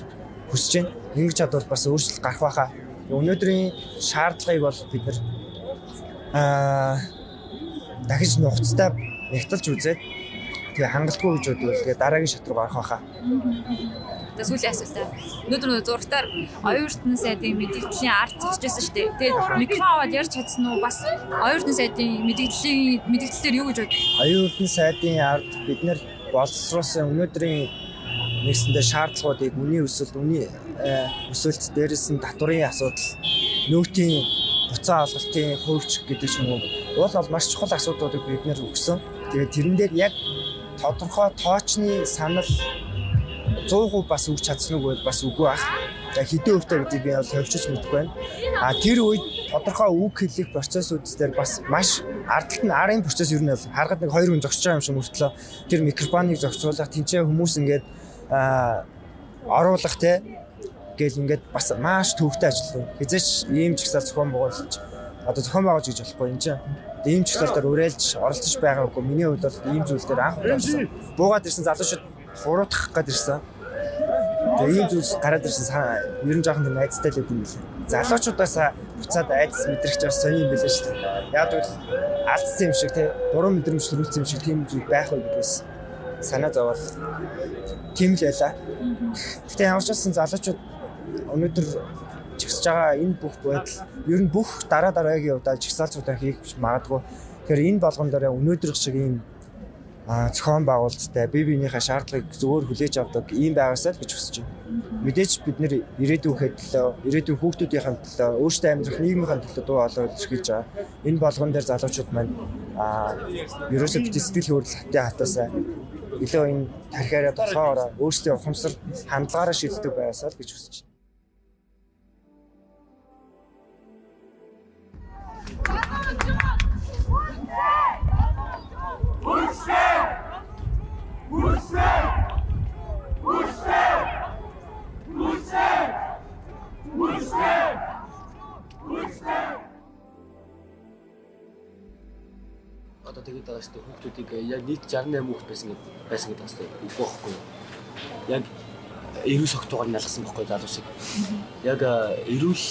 хүсэж байна. Ингэж чадвал бас өөрчлөлт гарах байхаа. Өнөөдрийн шаардлагыг бол бид нэр аа дахиж нухацтай нягтлж үзээд тэгээ хангалтгүй гэж бодвол тэгээ дараагийн шат руу гарах байхаа. Тэгээ сүүлийн асуултаа. Өнөөдөр нөгөө зурагтаар ертөнцийн сайдын мэдээллийн ард байсан шүү дээ. Тэгээд микрофон аваад ярьж чадсан уу? Бас ертөнцийн сайдын мэдээллийн мэдээлэлээр юу гэж бод? Ертөнцийн сайдын ард бид нэр боловсруулсан өнөөдрийн нэгсэндээ шаардлагуудыг үний өсөлт, үний өсөлт дээрээс нь татварын асуудал, нөөтийн буцаа алгалтын хөвч гэдэг ч юм уу. Уул бол маш чухал асуудлуудыг бид нэр өгсөн. Тэгээд тэрэн дээр яг тодорхой тоочны санал 100% бас өгч чадсан уу бас үгүй байх. За хэдэн өвтэй гэдгийг би бол төвчж мэдэхгүй байна. А тэр үед тодорхой үг хэлэх процессууд дээр бас маш ардталт нь арын процесс ер нь бол харахад нэг хоёр хүн зогсож байгаа юм шиг мөртлөө тэр микрофоныг зогсуулах тэнцээ хүмүүс ингээд оруулах те гэл ингээд бас маш төвхтэй ажиллав. Хизээч ийм ч ихсэл зохион байгуулж одоо зохион байгуулж гэж болохгүй юм чинь. Ийм ч ихсэл дээр уриалж оролцож байгаагүй. Миний хувьд бол ийм зүйл дээр анх удаа буугаад ирсэн залуучууд буруутгах гээд ирсэн. Тэгээ ийм зүйлс гараад ирсэн ер нь жоохон найзтай л юм билээ. Залуучуудаас буцаад айдас мэдрэгч бас сони юм билээ шүү дээ. Яг бол алдсан юм шиг тий буруу мэдрэмж төрүүлсэн юм шиг тийм зүйл байх уу гэдгээс санаа зовоод тийм л байлаа. Гэтэ ямар ч байсан залуучууд өнөөдөр чигсэж байгаа энэ бүх байдал ер нь бүх дараа дараагийн удаа чигсаалцуудаа хийх магадгүй. Тэгэхээр энэ болгон дээр өнөөдрөх шиг ийм зохион байгуулалттай бие биенийхээ шаардлагыг зөвөр хүлээж авдаг ийм байгаасаа л гэж хүсэж байна. Мэдээж бид нэр ирээдүйн төлөө, ирээдүйн хүүхдүүдийн төлөө, өөрсдөө амьдрах нийгмийн төлөө дуу хоолой илэрхийлж байгаа. Энэ болгон дээр залуучууд маань аа ерөөсөө бит сэтгэл хөдлөл хатаа хатаасаа илүү энэ тархиараа толгоороо өөрсдөө ухамсар хандлагаараа шийддэг байгаасаа л гэж хүсэж байна. Одоо тэгээд байгаа шүү дээ. Хүүхдүүдийг яг нийт 68 хүүхд байсан гэдэг байсан гэдэг байна үгүй байхгүй юу? Яг эрүүл согтуугаар налгасан байхгүй залуусыг? Яг эрүүл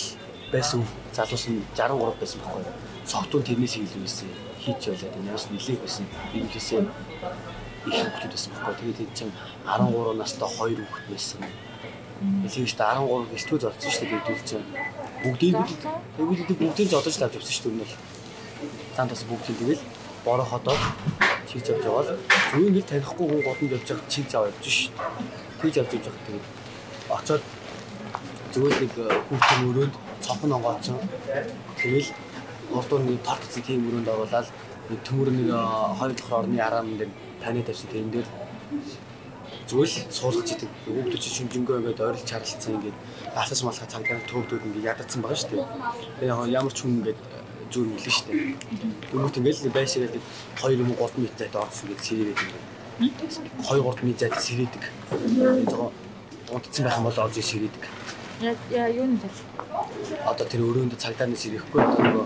байсан залуус нь 63 байсан байхгүй юу? Согтуун тэрнээс илүү байсан хийч байлаа тийм бас нилээх байсан. Ерөнхийдөө их хүүхдүүд байсан байхгүй тэгээд энэ чинь 13 настай 2 хүүхд байсан шүү дээ 13 гэлтгүй зорцсон шүү дээ гэдэг чинь бүгдийг бүгдийг бүгдийг зодож тавьж авсан шүү дээ өнөөл. Цаанд бас бүгдийг тэгэл бороо ходоод чийж авч яваад зөвхөн нэг танихгүй хүн голонд явж байгаа чийж аваад явж шít. Чийж авч явж байгаа тэгээд очоод зөвхөн нэг хүүхдийн өрөөнд цонхон онгооцсон. Тэгэл урдуур нэг тортцсон тийм өрөөнд оруулаад төмөр нэг хоёр дахь орны араан дээр таны тавьсан тэрэн дээр зөвл суулгаж идэг. Чинь шүнжэнгөө ингээд ойрлж харилцсан ингээд асаж малхаа цагдаа төөгдөөд ингээд ядацсан байгаа шүү дээ. Тэгээ ямар ч хүн ингээд зүүн мэлэн шүү дээ. Хүмүүст ингээд байшираад 2 юм уу 3 м зайд орсон гэж сэрээд ингээд 2 3 м зайд сэрээдэг. Зогоо унтцсан байх юм бол орж сэрээдэг. Яа юу нэ Одоо тэр өрөөнд цагдаа нэг сэрэхгүй нөгөө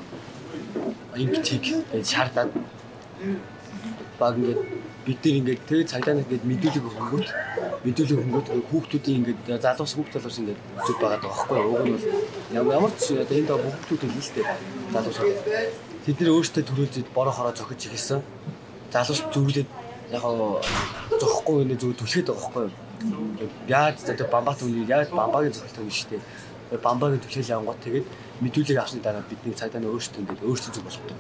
инктиг шаардаад баг ингээд бид нар ингээд тэгээ цагдаа ингээд мэдүүлэг өгөнгөт мэдүүлэг өгөнгөт хүүхдүүдийн ингээд залуус хүүхд залуус ингээд зүг байгаад байгаа байхгүй. Уг нь бол ямар ч одоо энэ доо хүүхдүүд дээ. Залуус. Тэд нэр өөрсдөө төрүүлж бороо хороо зохиж ихсэн. Залуус зүрлээд яг зохгүй нэ зүг түлхээд байгаа байхгүй. Яаж одоо бамбат үний яг бамбагийн зохилт юм шүү дээ. Бамбагийн түлхэл явангууд тэгээд мэдүүлэг авсны дараа бидний цагдаа өөрсдөө ингээд өөрсдөө зүг болгодог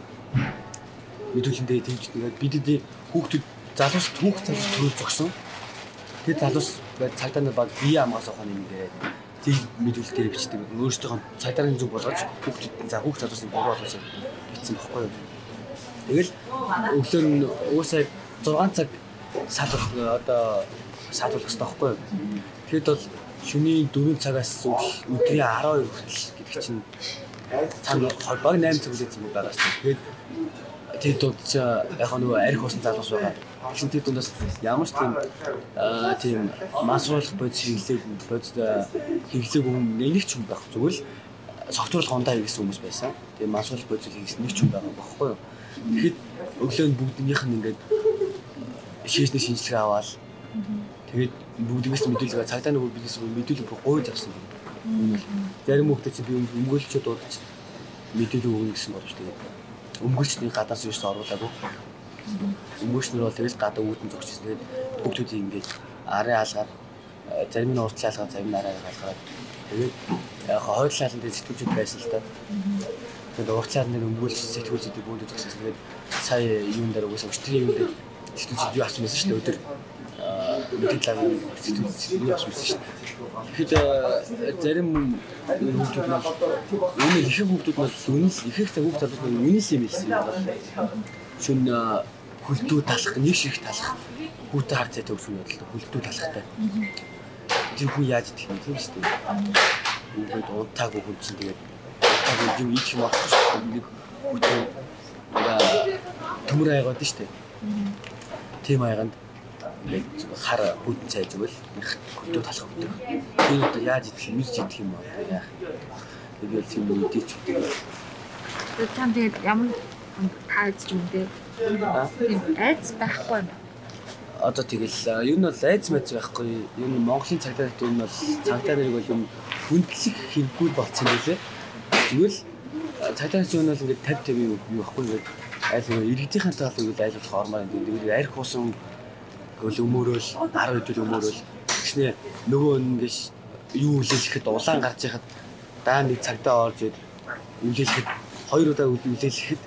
мэдүүлэндээ тэгж тэгээд бидний хүүхдүүд залуус түүх залуус төрөл зогсон. Тэгээд залуус цагдаа нар баг бие амгаас ухааны юм дээр тэг мэдүүлэл дээр бичдэг. Өөрсдийнхөө цагдаагийн зүг болгож хүүхдэд за хүүхд залуусны буруу болгож бичсэн баггүй юу. Тэгэл өглөө нь уусаа 6 цаг саадах одоо саадуулах хэрэгтэй байхгүй юу. Тэгэд бол шөнийн 4 цагаас өдрийн 12 хүртэл чинь цаана баг 8 цаг үлээсэн юм байгаас. Тэгээд тэр дунд ч яг нөгөө арх усан залуус байгаа. Тэгсэн тэр дундаас ямар ч тийм аа тийм масруулах бодис хэрэглээг бодис хэрэглээг юм нэг ч юм байх. Зүгээр л согтуурлах ундаа хийсэн хүмүүс байсан. Тэгээ масруулах бодис хийсэн нэг ч юм байгаа байхгүй юу. Тэгэхэд өглөө нь бүгднийх нь ингээд шийснэ шинжилгээ аваад Тэгээд бүгдээс мэдүүлгээ цагдаа нөгөө бизнес руу мэдүүлэг гуйж авсан. Энэ бол зарим хүмүүс чи би өмгөөлчөд дурч мэдээлэл өгнө гэсэн болж тэгээд өмгөөлчний гадаас юус оруулаагүй. Өмгөөлчнөр бол тэгэл гадаа үүдэн зогсчихсон. Тэгээд бүгдүүд ингэж арын хаалгаар зарим нь уртлын хаалгаар зарим нь араа хаалгаар тэгээд яг хойд шаланд сэтгүүлчд байсан л та. Тэгээд уртлын хаалны өмгөөлч сэтгүүлчдийг бүгд зогссон. Тэгээд сая юун дээр угсаа өчтөрийн юун дээр сэтгүүлчд юу байсан шүү дээ өдөр мэдээлэл юу авсан байсан шүү дээ. Тэгэхэд зарим хүмүүсүүд нь үнэ их хүмүүсүүд нь үнэс их их цаг хүмүүс нь үнэс юм хэлсэн юм бол шүн хөлтөө талах нэг шиг талах хүүтэй хар цай төгсөн бодлоо хөлтөө талахтай. Тэр хүн яаж идэх юм тийм шүү дээ. Үгээд унтаагүй хүн чинь тэгээд унтаагүй юм идэх юм аахгүй нэг хүүтэй төмөр айгаад шүү дээ. Тийм айганд ингээд хар хүд цай зүгэл их хөлтөө талах өгдөг. Тэр одоо яаж идэх юм ирж идэх юм одоо яах. Тэгээд тийм үдийч. Тэгээд чам тэгээд ямар таац юм бэ? Тийм айц байхгүй юм. Одоо тэгэл ер нь бол айц мэд байхгүй. Ер нь Монголын цагдаа нарт ер нь бол цагдаа нарыг бол юм хүндлэх хэрэггүй болцсон байлээ. Тэгвэл цагдаа нарт ер нь бол ингээд 50 50 юу байхгүй ингээд айл нэг иргэдийн талыг үл айлуулах ормоор энэ тэгээд арх усан Тэгвэл өмөрөөл 10 хэдүүл өмөрөөл тэгснэ нөгөө ингэж юу үлээлэхэд улаан гарч яхад даа нэг цагтаа орж ид үлээлэхэд хоёр удаа үлээлэхэд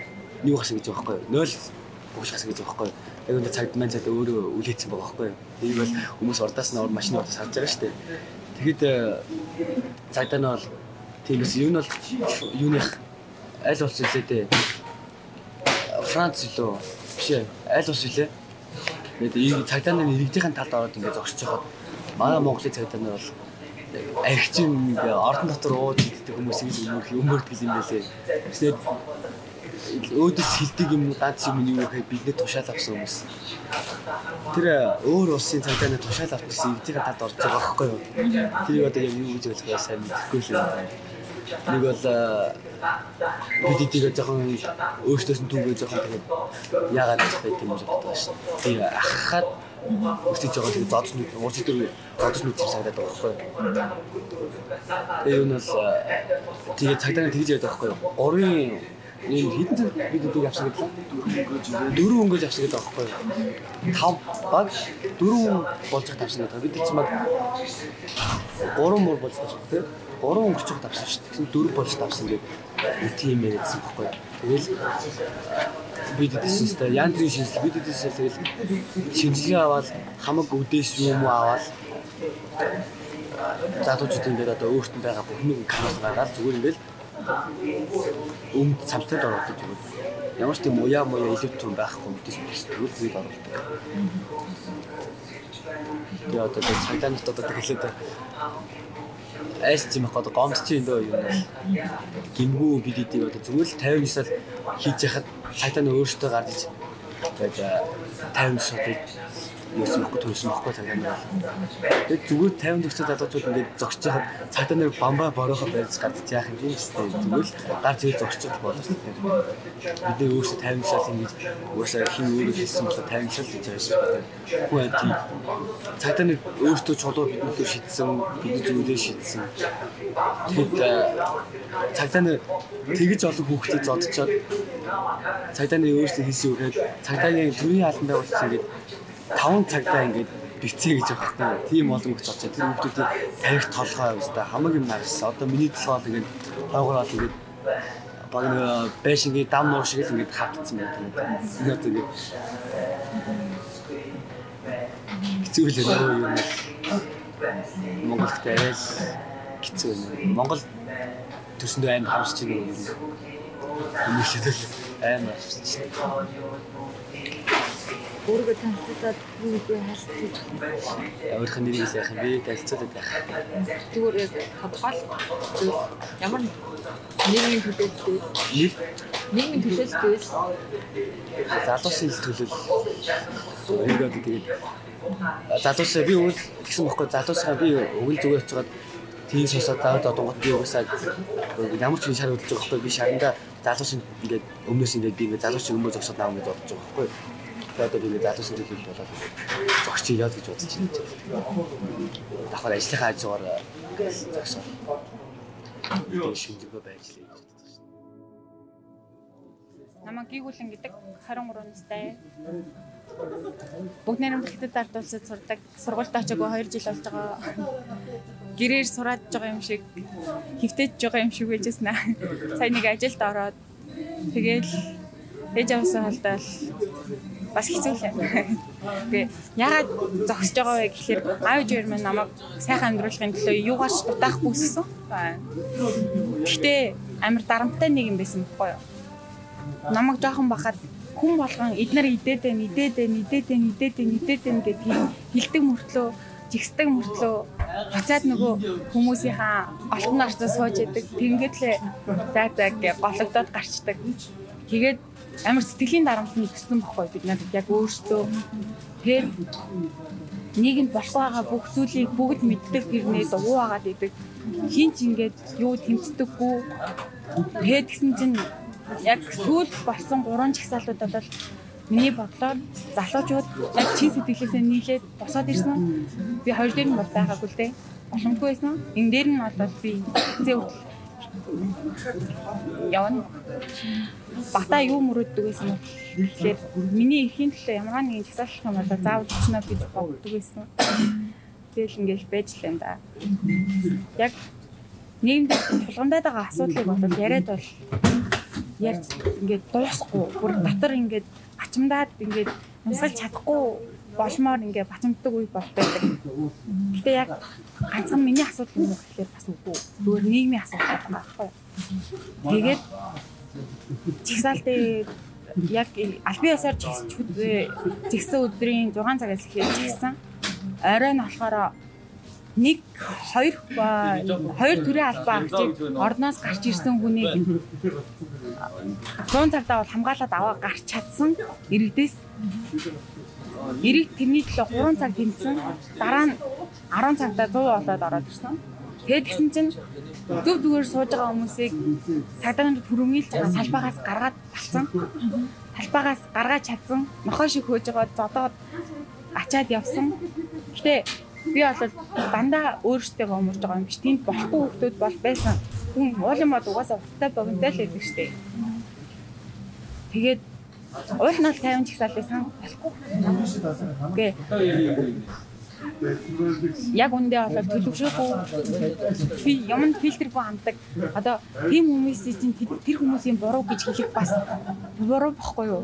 юу гасан гэж байгаа байхгүй 0 өгч гасан гэж байгаа байхгүй яг энэ цагт маань цаад өөрөө үлээсэн байгаа байхгүй тийм бол хүмүүс урдаас нь ор машины урдаас харж байгаа шүү дээ. Тэгэхэд цагдаа нь бол тиймээс юу нь бол юуных аль улс илээ дээ Франц илүү биш ээ аль улс илээ Тэгээд цагдаа нарын иргэдийн талд ороод ингээд зогсож байхад манай Монголын цагдаа нар бол архичин ингээ ордон дотор ууж иддэг хүмүүсийг өмөрх өмөрдөг юм байлээ. Тэгээд өөдөөс хилдэг юм ганц юм юу гэхэд бидний тушаал авсан хүмүүс. Тэр өөр улсын цагдаа нар тушаал авчихсан иргэдийн талд орж байгаа байхгүй юу? Тэрийг одоо яг юу гэж ойлгохоо сайн мэдэхгүй л юм нэг бол бид эдийг жоохон өөртөөс нь түүгээ жоохон тэгээд яагаад байт юм бол боддог шин. Тийм ахахад өөртөө жоохон тэгээд зодч нүд уурч дээр зодч нүд санагдаад байгаа байхгүй юу. Юу нь бол тэгээд цагдаа тэгж яадаг байхгүй юу. Гурван ийм хэдэн цаг бид эдийг авсан гэдэг дөрөв өнгөж авсан гэдэг байхгүй юу. Тав баг дөрөв болж тавьсан гэдэг. Бид чинь баг гурван мөр болж тавьсан тийм 3 өнгөцөг давсан шүү дээ. Дөрөв болж давсан гэдэг тийм ярьсан байхгүй. Тэгэл бид дэсэн сте янз бүрийн шинжлэл бид дэсэн тэгэл шинжилгээ аваад хамаг үдээс юм уу аваад залуучууд ингээд одоо өөртөө байгаа бүх нэг камерас гаргаад зүгээр ингээд өмд цамцад ороод зүгээр. Ямар ч тийм уяа муяа илүү том байхгүй мэдээс зүгээр зүйл оролдог. Тэгээ одоо цагдаа нарт одоо тэгэлээд айс юм яг одоо гомдч юм дөө юм бол гимгүү бид эдийг одоо зүгээр л 59-аар хийж яхад цагдаа нь өөртөө гарч тэгээд 50 шотыг юусэн бохгүй төрсөн бохгүй цагаан дээр. Тэгээд зүгээр 50 төгсөд залуучууд ингээд зогсож хаад цагдаа нэр бамбаа борохоо байж гадж яах юм бэ гэсэн. Зүгээр л гар зүй зогсож болох шүү дээ. Бидний өөрсдөө 50 шал ингэж уусаа хин өөрөө хийсэн болоо 50 шал гэж байгаа шүү дээ. Хүү анти цагдаа нэр өөртөө чулуу биднээ шийдсэн, бидний зүйлээ шийдсэн. Тэгэхэд цагдаа нэр тэгж олон хүүхдийг зодчоод цагдаа нэр өөрсдөө хийсэн үг хэрэг цагдаагийн төрийн албан байгуулалт ингэж 5 цагтаа ингээд бицээ гэж хэрэг. Тийм олон хүч очоо. Тэр хүмүүсийн тарих толгой явуулсан. Хамаг юм нарсан. Одоо миний толгой ингээд хойгороод ингээд баг нэг байшингийн дам нуур шиг л ингээд хатцсан байна. Энэ одоо ингээд хэцүү л нөө юм. Монголд арай л хэцүү юм. Монгол төрсөндөө аим хамсч байгаа юм. Хүмүүс шидэл аим хамсч өөрийгөө танилцуулаад бүгдөө хайлтж өөрийнх нь нэрийг сайхан би танилцуулаад байх. Зүгээр яг тодорхойл ямар нийгмийн төлөөлөлтэй нэр нийгмийн төлөөлөлтэй залуусын төлөөл өөрийгөө тэгээд залуусаа би үл гэсэн бохоггүй залуусаа би өгөл зүгээр очиод тийм сосоод даваад одонгот би угаасаа ямар ч шар хөдлөж байгаа байхгүй. Би шаранда залуусын ингээд өмнөөс ингээд би ингээд залуусын өмнөө зогсоод наваа гэж бодож байгаа байхгүй Тэгээд одоо ингээд залуусын төлөвлөлт болоод зогсч яа гэж бодож байна. Давхар ажлынхаа хажуугаар зогсоо. Тэгээд шинжлэхөө байж лээ гэж бодож байна. Намаа гийгүүлэн гэдэг 23 настай. Бүгд найрамд хятад ард улсад сурдаг. Сургуульд очиагүй 2 жил болж байгаа. Гэрээр сураад байгаа юм шиг хөвтөж байгаа юм шиг байжсэн аа. Сайн нэг ажилд ороод тэгэл ээж аваасаа холдоод бас хэцүү л. Тэгээ ягаад зогсож байгаа вэ гэхээр аав ээжээр минь намайг сайхан амьдруулахын төлөө юугаарч дутаах бүссэн. Гэхдээ амар дарамттай нэг юм байсан байхгүй юу? Намайг жоохон бахад хүн болгон эднэр идээд байна, идээд байна, идээд байна, идээд байна, идээд байна гэдгийг хилдэг мөртлөө жигсдэг мөртлөө буцаад нөгөө хүмүүсийнхаа олтон орцоо сууж идэг. Тэнгээд лээ за за гэж гологдоод гарчдаг. Тэгээд амар сэтгэлийн дарамт өссөн бохгүй бид надад яг өөрсдөө тэгээд нийгэмд болох байгаа бүх зүйлийг бүгд мэддэг гэрнээ дуу агаад идэг. Хин ч ингээд юу тэмцдэггүй. Тэгээд гисэн чинь яг сүүл болсон гурван чагсаалтуудад бол миний бодлоор залуучууд яг чин сэтгэлээсээ нийлээд босоод ирсэн. Би хоёр дээр нь бол байгаагүй л дээ. Боломжгүй байсан. Энэ дээр нь бол би зэ явна. Бата юу мөрөддөг байсан бэ? Тэгэхээр миний эрхийн төлөө ямар нэгэн чагсаалах юм бол заавал өчнө гэж боддог байсан. Тэгэл ингээл байж л энэ да. Яг нийгэмд тулгамдаад байгаа асуудлыг бодоод яриад бол ярьж ингээд дуусахгүй бүр дотор ингээд ачимдаад ингээд унсгалж чадахгүй болмоор ингээд бачимддаг үе бол байдаг. Гэтэ яг ганцхан миний асуудал юм гэхээр бас үгүй. Зүгээр нийгмийн асуудал байхгүй. Тэгээд чигсаалтын яг албан ёсоор жигсэн өдрийн 6 цагаас эхлээд жигсэн. Орой нь болохоор нэг хоёр хоёр төрлийн албаа агчийг орноос гарч ирсэн хүнийг 100 цагтаа бол хамгаалаад аваа гарч чадсан иргэдээс эрэг тэрний төлөө 3 цаг тэмцсэн дараа нь 10 цагтаа 100 болоод ороод ирсэн. Тэгээд гисэн чинь зөв зүгээр сууж байгаа хүмүүсийг цагдаагийн байгаа салбаагаас гаргаад талцсан. Талбаагаас гаргаж чадсан. Нохоо шиг хөөж байгаа зодоод ачаад явсан. Гэтэ би бол дандаа өөрөөсөө гоморж байгаа юм биш. Тэнд болохгүй хүмүүс бол байсан. Хүн уул юм бол угаасаа урттай богинтой л байдаг штеп. Тэгээд уул нь 50 ч ихсаал байсан. Гэ яг үндэ болоод төлөвшөөгүй юм фильтргүй ханддаг. Одоо тийм хүмүүсийн чинь тэр хүмүүсийн буруу гэж хэлэх бас буруу бохгүй юу?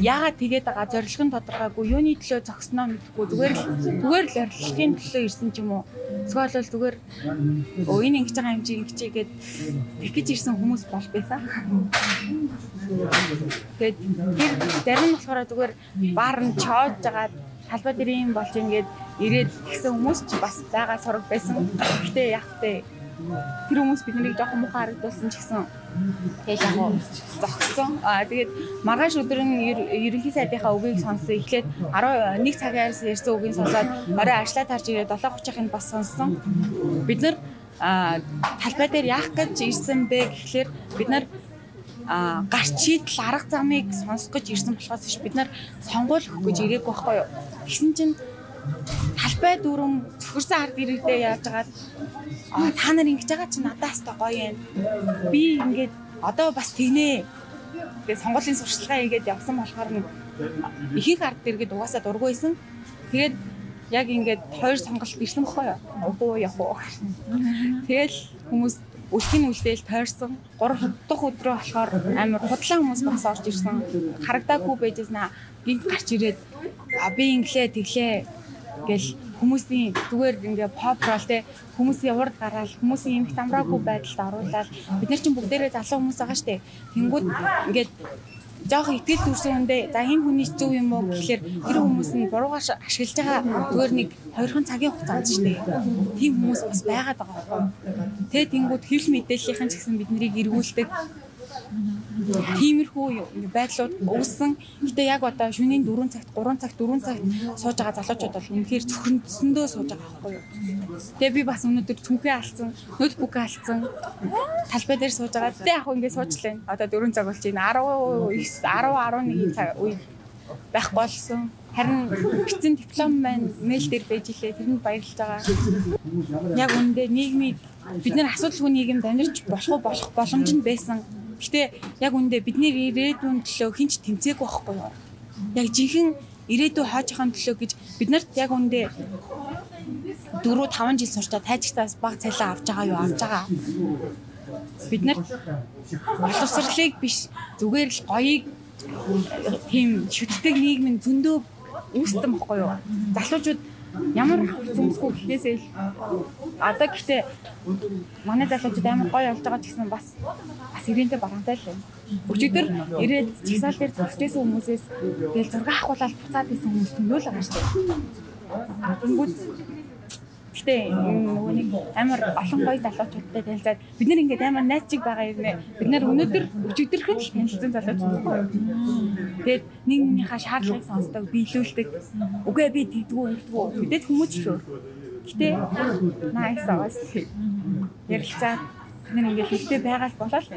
Яагаад тэгээд байгаа зорилго нь тодорхойгүй юуны төлөө зогсноо мэдэхгүй зүгээр л зүгээр л орилгын төлөө ирсэн ч юм уу эсвэл бол зүгээр өө энэ ингэж байгаа юм чи ингэж игээд тэг гэж ирсэн хүмүүс бол байсан. Тэгээд тэр зарим нь болохоор зүгээр баар нь чоож байгаа талбай дээр юм болж ингээд ирээд тэгсэн хүмүүс ч бас байгаа сураг байсан. Гэтэ яг тэ тэр хүмүүс биднийг жоохон муухай харагдуулсан ч гэсэн тэгэл яг зогссон. Аа тэгээд маргааш өдөр нь ерөнхий сайдынхаа үгийг сонссон. Эхлээд 11 цагаас ярьсан үгийг сонсоод орой ажлаа тарж ирээд 7:30-ын бас сонссон. Бид нар талбай дээр яах гэж ирсэн бэ гэхлээр бид нар а гарч шийдэл арга замыг сонсох гэж ирсэн болохоос биш бид нар сонгуул өгөх гэж ирээгүй байхгүй юу. Тэгсэн чинь талбай дүрм цөхөрсөн ард ирээдээ яаж агаад та нар ингэж байгаа чи надаас та гоё юм. Би ингээд одоо бас тэгнэ. Тэгээ сонгуулийн сурчлагаа хийгээд явсан болохоор нэг ихэнх ард иргэд угаасаа дургүйсэн. Тэгээд яг ингээд хоёр сонголт ирсэн байхгүй юу? Уу явах уу. Тэгэл хүмүүс үлхийн үлдээл тойрсон. 3 дахь өдрөө болохоор амар худлаа хүмүүс бас орж ирсэн. Харагдаагүй байжснаа гинт гарч ирээд би инглээ тэглээ гэл хүмүүсийн зүгээр ингээ pop roll те хүмүүсийн урд гараал хүмүүсийн эмх замраагүй байдалд оруулаад бид нар чинь бүгдээрээ залуу хүмүүс байгаа штэ. Тэнгууд ингээд жоох итгэл төрсөн үндэ за энэ хүний зөв юм уу гэхэлэр тэр хүмүүс нь буруугаар ашиглаж байгаа зүгээр нэг хоёрхан цагийн хугацаанд штэ. Тийм хүмүүс бас байгаад байгаа байхгүй тэгээ тэнгууд хэвлэл мэдээллийнхэн ч гэсэн бид нарыг эргүүлдэг Тиймэрхүү байдлууд үүссэн. Гэтэ яг одоо шөнийн 4 цагт 3 цагт 4 цагт сууж байгаа залуучууд бол үнэхээр цөхрөндөсөндөө сууж байгаа байхгүй юу. Тэгээ би бас өнөөдөр цүнхээ алдсан, ноутбук алдсан. Талбай дээр сууж байгаа. Тэгээ яг ингээ суучлаа. Одоо 4 цаг болж байна. 10 10 11 цаг үе байх болсон. Харин бичсэн диплом маань мэйл дээр байж илээ. Тэрэнд баярлж байгаа. Яг үндэ нийгмийг бид нэр асуудалгүй нийгэмд амьдарч болох болох боломж нь байсан. Гэтэ яг үндэ бидний ирээдүйн төлөө хинч тэмцээгүй байхгүй юу? Яг жинхэнэ ирээдүй хаажихын төлөө гэж бид нарт яг үндэ 4 5 жил сурчаа тайжигтаас баг цалин авч байгаа юу авч байгаа. Бид нар боловсрлыг биш зүгээр л гоёыг тийм шүтдэг нийгмийн зөндөө үүссэн бохгүй юу? Залуучууд ямар зөвсгүй гэхээсээ л одоо гэхдээ манай залуучууд амар гоё болж байгаа ч гэсэн бас бас ирэнтэй багантай л байна. Өчигдөр ирээд чагсаал дээр зогсчихсэн хүмүүсээс тэгэл зураг авахуулаад буцаад исэн хүмүүс төмөөл байгаа шүү дээ. Тэнгүүд Гэтэ нөгөө нэг амар олон гоё залуучуудтай танилцаад бид нар ингээд амар найзчиг байгаа юм ээ. Бид нар өнөөдөр өчигдөрхөн л танилцсан залуучууд байна. Тэгээд нэгнийхээ шаардлагыг сонсдог, биелүүлдэг. Үгүй би тэгдгүү ингэдгүү. Бидэд хүмүүс өөр. Гэтэ nice аваас ярилцаа бид нар ингээд ихтэй байгаа л болоо л.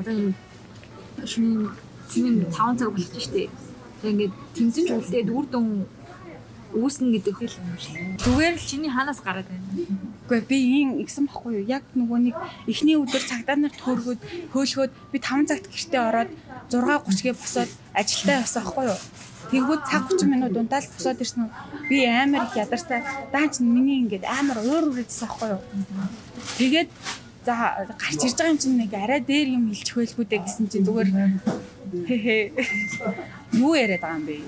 Одоо шинэ шинэ 5 цаг болох ч штеп. Тэгээд ингээд тэмцэн зүйлдээ үр дүн үүснэ гэдэг хэл юм шиг. Зүгээр л чиний ханаас гараад байна. Үгүй би ийм игсэн бохгүй юу? Яг нөгөө нэг эхний өдөр цагдаа нарт хөөргөд хөөлгөөд би 5 цагт гэртээ ороод 6:30-гээ босоод ажилдаа явсан бохгүй юу? Тэгвэл цаг 30 минут унтаал босоод ирсэн. Би амар их ядарсаа даач миний ингээд амар уур үрээдсэн бохгүй юу? Тэгээд за гарч ирж байгаа юм чинь нэг арай дээр юм хэлчих байлгүй дээ гэсэн чинь зүгээр юу яриад байгаа юм бэ?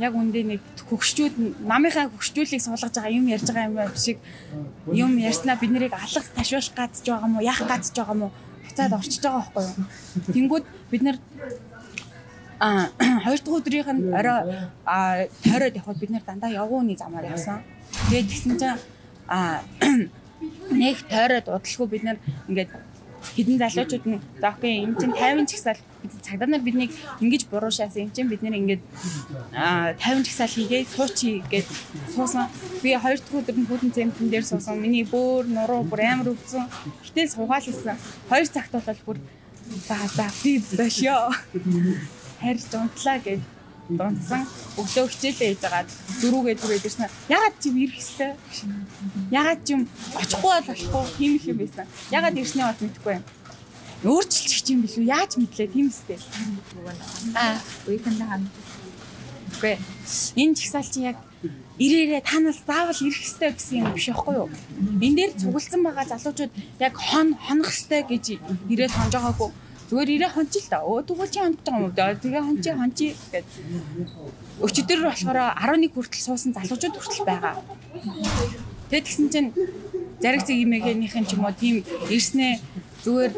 яг үндэ нэг хөгшчүүд намынхаа хөгшчүүлийг суулгаж байгаа юм ярьж байгаа юм байна шиг юм ярьснаа бид нарыг алах ташуулах гадж байгаа мó яах гадж байгаа мó буцаад орчиж байгаа байхгүй юу. Тэнгүүд бид нар а хоёр дахь өдрийнх нь орой тойроод явхад бид нар дандаа явгууны замаар явсан. Тэгээд тэгсэн чинь а нэг тойроод удалгүй бид нар ингээд хідэн залуучууд нь за окей энэ чинь 50 чагсаал цагдаа нар биднийг ингэж буруу шаасан юм чинь бид нэр ингэж 50 чагсаал хийгээ суучи гэж суусан. Би хоёр дахь өдөр нь хүдэн цемтэн дээр суусан. Миний бөөр нуруу бүр амар өвсөн. Гэтэл суугаал исэн. Хоёр цагт бол бүр за за би бошё. Харж унтлаа гэж дунсан өглөө хичээлээ хийж байгаа дөрүүгээ түрээд ирсэн. Ягаад чи ирэх хэвээр? Ягаад чи очихгүй бол болохгүй тийм их юм байсан. Ягаад ирснээ бод мэдэхгүй юм. Өөрчилчих юм билүү? Яаж мэдлээ тийм үстэй. Аа, уикенд хам. Гэ. Энэ чагсаал чи яг ирээрээ та нас заавал ирэх хэвээр гэсэн юм биш байхгүй юу? Энд дээр цугласан байгаа залуучууд яг хон хонох хэвээр гэж ирээд хонж байгаагүй Зүгээр ирээ хонч л та. Өө тэгвэл чи хонч байгаа юм уу? Тэгээ хончи хончи гэд. Өчигдөр болохоор 11 хүртэл суусан залуучууд хүртэл байгаа. Тэгээд тэгсэн чинь зариг зэг имээгийнхэн ч юм уу тийм ирснээ зүгээр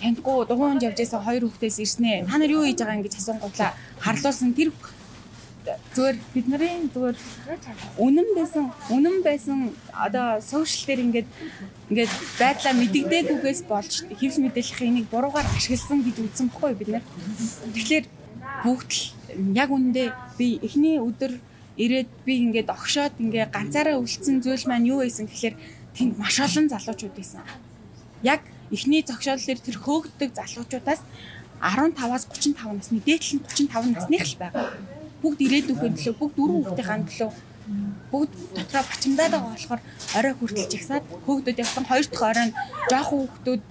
таньдгүй дугуйнд явж байсан хоёр хүүхдээс ирснээ. Та нар юу хийж байгаа ингэж асуунгуудлаа харлуулсан тэр зүгээр бид нарын зүгээр үнэн байсан үнэн байсан одоо сошиал дээр ингээд ингээд байдлаа мэдэгдээгүйгээс болж хэвс мэдээллийн энийг буруугаар ашигласан гэж үзсэн бохгүй бид нар. Тэгэхээр бүгд л яг үндэ би эхний өдөр ирээд би ингээд огшоод ингээ ганцаараа үлдсэн зүйл маань юу байсан гэхээр тэнд маш олон залуучууд байсан. Яг эхний зогшоол дээр тэр хөөгддөг залуучуудаас 15-аас 35 насны дээдлэн 35 насных л байгаа бүгд ирээдүйн төлөө бүгд дөрвөн хүүхдийн төлөө бүгд дотроо бачимдаад байгаа болохоор орой хүртэл жигсаад хөөгдөд явсан. Хоёр дахь оройн жоох хүүхдүүд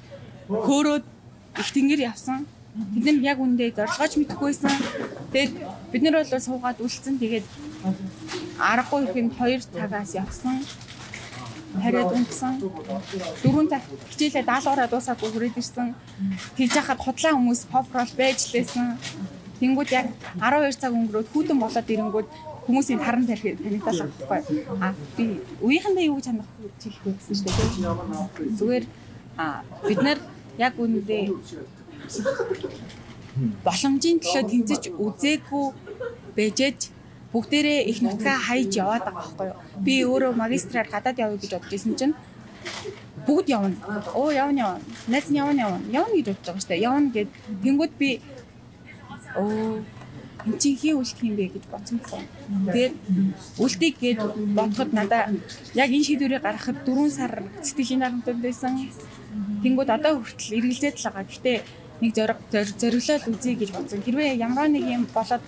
хөөрөөд их тэнгэр явсан. Бид нар яг үндэ зорилгооч мэдэхгүйсэн. Тэгээд бид нар бол суугаад үлдсэн. Тэгээд аргагүй ихэнд хоёр цагаас явсан. Хариад унтсан. Дөрөв цаг хичээлээ даалгавраа дуусаагүй хүрээд ирсэн. Тэгж яхад худлаа хүмүүс roll байж лээсэн. Тэнгүүд яг 12 цаг өнгөрөөд хүүтэн болоод ирэнгүүд хүмүүсийн таран тарих танигдал байхгүй. А би үеийнхэндээ юу гэж хандах хэлэх вэ гэсэн шүү дээ. Зүгээр а бид нар яг үнэндээ боломжийн төлөө тэмцэж үзээгүй бэжэж бүгдээрээ их нутгаа хайж яваад байгаа байхгүй юу. Би өөрөө магистраар гадаад явъя гэж бодож исэн чинь бүгд явна. Оо явна явна. Найз нь явна явна. Явна гэж бодож байгаа шүү дээ. Явна гэд тэнгууд би оо эн чинь хий үлдэх юм бэ гэж бодсон байна. Тэгээд үлдэх гээд бодоход надаа яг энэ шийдвэрийг гаргахад 4 сар сэтгэлийн дарамтанд байсан. Тэнгууд одоо хүртэл эргэлзээд л байгаа. Гэхдээ нэг зориг зориглол үзье гэж бодсон. Хэрвээ ямар нэг юм болоод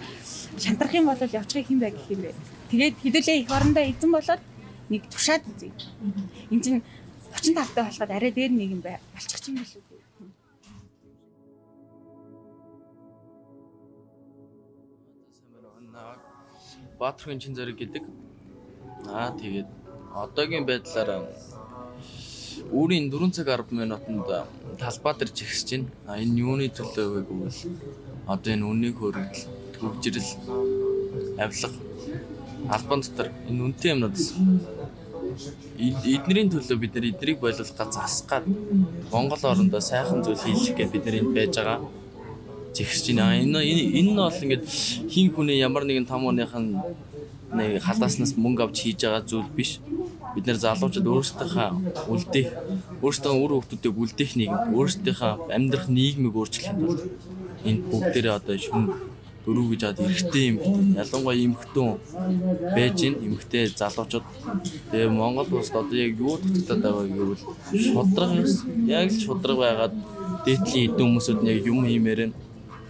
шантрах юм бол явчих юм бэ гэх юм бэ. Тэгээд хэдүүлээ их орондоо эзэн болоод нэг тушаад үзье. Энд чинь 35 таа болоход арай дээр нэг юм бай болчих чинь биш үү. Баатарын чин зэрэг гэдэг. Аа тэгээд одоогийн байдлаар өөрийн 4 цаг 10 минутанд талбай дээр жигсэж байна. А энэ юуны төлөө вэ гэвэл одоо энэ үннийг хөргөл төгжрэл авилга албан дотор энэ үнэтэй юмнууд эднэрийн төлөө бид нар эднийг боловлоход засгаад Монгол орондоо сайхан зүйл хийх гэж бид нар энд байж байгаа зэгсэж байна. Энэ энэ нь бол ингээд хин хүний ямар нэгэн том хүнийх нь нэг халааснаас мөнгө авч хийж байгаа зүйл биш. Бид нэр залуучууд өөрсдийнхөө үлдээх, өөрсдөө үр хөвгүүдийг үлдээх нийгэм, өөрсдийнхөө амьдрах нийгмийг өөрчлөхийн тулд энэ бүгдээрээ одоо шүн дөрөв гэж хаад эрэгтэй юм. Ялангуяа эмэгтэн байж ин эмэгтэй залуучууд тэгээ Монгол улсад одоо яг юу дутагдаад байгаа гэвэл шудраг яг л шудраг байгаад дээдлийн эдэн хүмүүсүүд нь яг юм хиймээр нь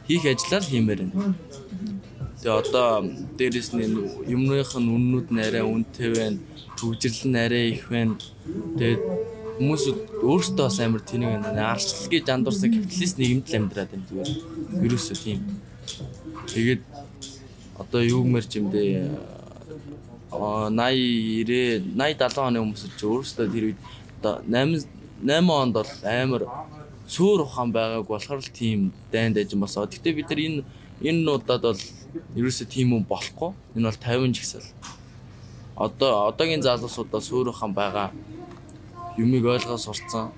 хийх ажиллаа хиймээр нь. Тэгээ одоо дээрэс нь юмных нь үннүүд нь арай үнэтэй байна. Төвжирлэл нь арай их байна. Тэгээд хүмүүс өөрсдөө бас амар тэнийг арчлал гэж андуурсан капиталист нийгэмд л амьдраад байна зүгээр. Ерөөсөө тийм. Тэгээд одоо юу гэмэрч юм дээ 80 90 80 70 оны хүмүүс ч өөрсдөө тэр үед одоо 8 8 онд бол амар суур ухаан байгааг болохоор л тийм дайнд ажин босоо. Гэтэ бид нар энэ энэ удаад бол ерөөсөө тийм юм болохгүй. Энэ бол 50 жигсэл. Одоо одоогийн залуусуудаа суур ухаан байгаа юмыг ойлгоо сурцсан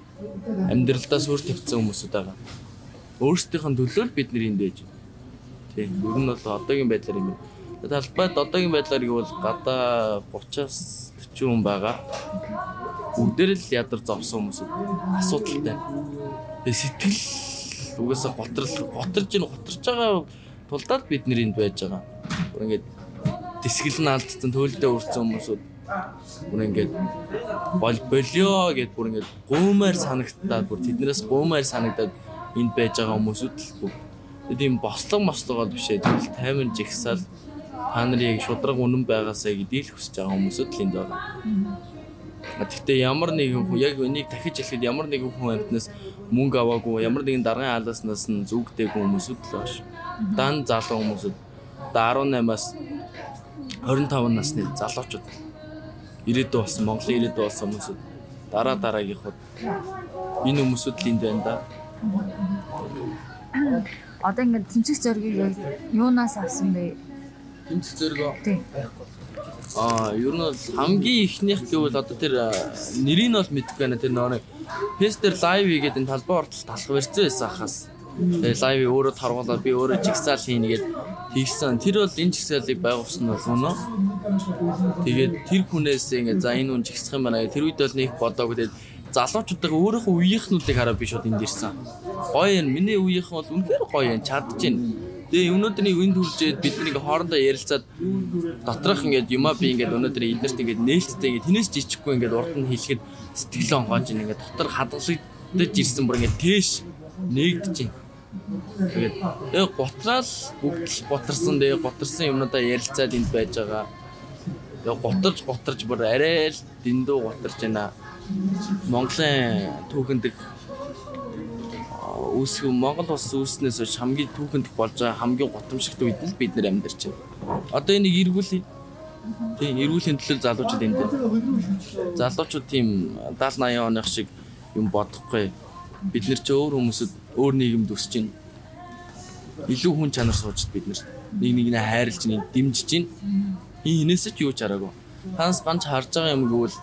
амьдралдаа сүр тавьсан хүмүүсүүд байгаа. Өөрсдийнх нь төлөө л бид нэр энд байна. Тийм. Ер нь бол одоогийн байдлаар юм. Талбайд одоогийн байдлаар гэвэл гадаа 30-аас 40 хүн байгаа. Бүгдээр л ядар зовсон хүмүүс асуудалтай. Тэгээ сэтгэл угаасаа готрол готорж ин готорж байгаа тулдаад бид нэр энд байж байгаа. Бүр ингээд тэсгэл нь алдсан төлдөө үрцэн хүмүүсүүд бүр ингээд бол болио гэд бүр ингээд гуумаар санагтаад бүр тэднээс гуумаар санагдаад энд байж байгаа хүмүүсүүд л бүр тийм бослог мослогоо биш ээ. Тэгэл таймер жигсаал та нарыг шудраг үнэн байгаасаа гэдгийг л хүсэж байгаа хүмүүсд л энд байгаа. Гэхдээ ямар нэгэн хүн яг энийг дахиж хэлэхэд ямар нэгэн хүн амтнаас мөнгө аваагүй, ямар нэгэн даргын хаалааснаас нь зүгдээгүй хүмүүсд л бааш. Дан залуу хүмүүсд 18-аас 25 насны залуучууд ирээдүй болсон Монголын ирээдүй болсон хүмүүсд дараа дараагийнхууд энэ хүмүүсд л энд байна да одоо ингээд тэмцэх зоригийг яг юунаас авсан бэ? Тэмцэх зориго. Тийм. Аа, ер нь бол хамгийн ихнийх гэвэл одоо тэр нэрийг нь бол мэдэхгүй байна. Тэр нөгөө Пестер лайв хийгээд энэ талбай ортол талах барьцсан байсан хахаас. Тэгээ лайв өөрөө таргуулаад би өөрөө жигсаал хийнэгээд хийсэн. Тэр бол энэ жигсаалыг байгуулсан нь өнөө. Тэгээд тэр хүнээс ингээд за энэ хүн жигсах юм байна. Тэр үед бол нэг бодоагүй. Тэгээд залуучуудаа өөрийнхөө үеийнхнүүдийг хараад би шууд энд ирсэн. Гоё юм. Миний үеийнхэн бол үнэхээр гоё юм. Чадж байна. Тэгээ өнөөдрийн үнд хүрчээд бид нэг хоорондоо ярилцаад доторх ингээд юмаа би ингээд өнөөдөр эднэрт ингээд нээлттэй ингээд тэнэс жичихгүй ингээд урд нь хэлэхэд сэтгэл онгоож ингээд дотор хадгалагдаж ирсэн бүр ингээд тийш нэгдэж байна. Тэгээд э гутраал бүгд л гутарсан дээ гутарсан юмнуудаа ярилцаад энд байж байгаа. Тэгээ гутарж гутарж бүр арай л дэндүү гутарж байна Монголын түүхэндх үүсэх Монгол улс үүснээс хойш хамгийн түүхэндх болж байгаа хамгийн гутамшигт үед л бид нэр амьдарч байна. Одоо энийг эргүүлээ. Тийм эргүүлийн төлөө залуучууд энд байна. Залуучууд тийм 70 80 оных шиг юм бодохгүй. Бид нэр чи өөр хүмүүсд өөр нийгэмд өсөж байна. Илүү хүн чанар суучд бид нэр нэг нэгнээ хайрлж нэг дэмжиж байна. Энээс ч юу ч хараагүй. Танаас ганц харж байгаа юм гэвэл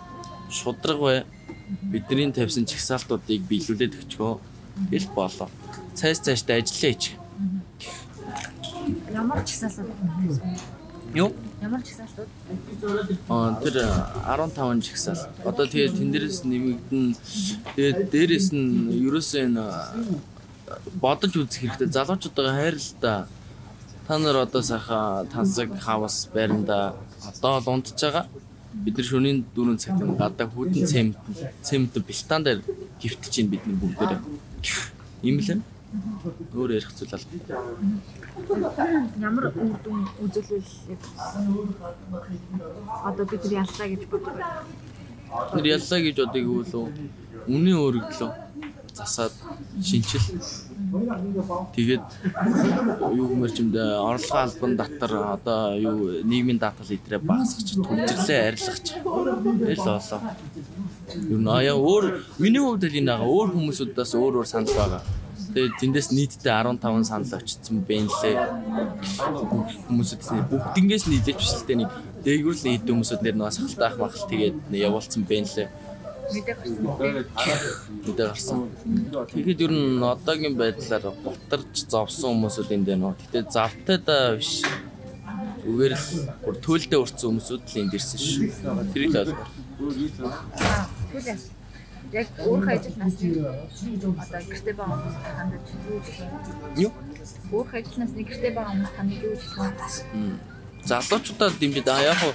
шудраг бай бидний тавьсан чагсаалтуудыг биелүүлээд өчгөө ил болоо. Цайс цаашдаа ажиллаа ич. Ямар чагсаалт? Юу? Ямар жагсаалтууд? Аа тэр 15 жагсаалт. Одоо тэгээ тэн дээрээс нэмэгдэн тэгээд дээрээс нь ерөөсөө энэ бодож үзэх хэрэгтэй. Залуучуудаа хайрлаа. Та нар одоо сайхан тансаг хавас байранда одоо л унтж байгаа. Бид нар шөнийн 4 цагт гадаа хүдэн цемент цемент бэлтаан дээр гифтэж чинь бид нар бүгдээрээ. Ийм л юм. Өөр ярих зүйл алга. Ямар үр дүн үзүүлвэл одоо бид нар яллаа гэж боддог. Тэр яллаа гэж бодъё гэвэл үнийн өргөдлөө засаад шинчил тэгээд юу гэмэр чимдэ орлогын албан татар одоо юу нийгмийн даатгал идрээ багасгах төвчрлээ арилгах тэл болоо. Юу наяа өөр миний хувьд л энэ байгаа өөр хүмүүсүүдээс өөр өөр санал байгаа. Тэгээд тэндээс нийтдээ 15 санал очсон байна лээ. Хүмүүсэд бүгднгээс нийлээч биш л дээ нэг дээгүүр л хэд хүмүүсүүд нэр нэг сахалтай ах махал тэгээд явуулсан байна лээ. Мэдээ гарсан. Тэгэхэд ер нь одоогийн байдлаар гутарч зовсон хүмүүсүүд энд байна. Гэтэ завтай да биш. Зүгээр л бүр төлдөө урцсан хүмүүсүүд л энд ирсэн шүү. Тэрийг л ойлгоо. Яг өөрийнхөө ажил насны одоо гэртээ байгаа хүмүүс хандаж Юу? өөрийнхөө ажил насны гэртээ байгаа хүмүүс хандаж юу гэж байна? залуучуудаа дэмжиж аа яг хуу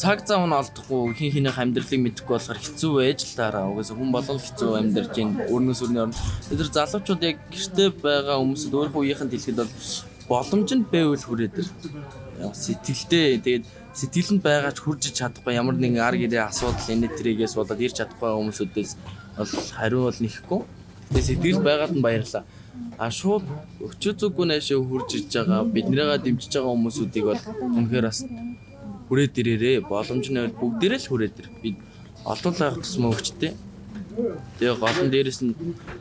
цаг зав нь олдохгүй хин хинийх амьдралыг мэдэхгүй болохоор хэцүү байж л таараа. Угаасаа хүн болгон хэцүү амьдарч ин өрнөөс өрнөө орно. Тэр залуучууд яг гэртээ байгаа хүмүүсд өөрөө үеийнхэн дэлгэхэд бол боломж нь байвал хүрээд ир. Сэтгэлдээ тэгээд сэтгэлэнд байгаа ч хурж чадахгүй ямар нэгэн ар гэрээ асуудал энэ тэрийгээс болоод ирч чадахгүй хүмүүсүүдээс бол хариу бол нэхгүй. Тэгээд сэтгэл байгаад нь баярлаа. А шууд өчөө зүггүй наашаа хурж иж байгаа биднийгээ дэмжиж байгаа хүмүүсүүдийг бол үнэхээр бас хүрээд ирээрээ боломж нь бүгдээрээ л хүрээд ир. Бид олон лайх тусмаа өгчтэй. Тэгээ гол нь дээрэс нь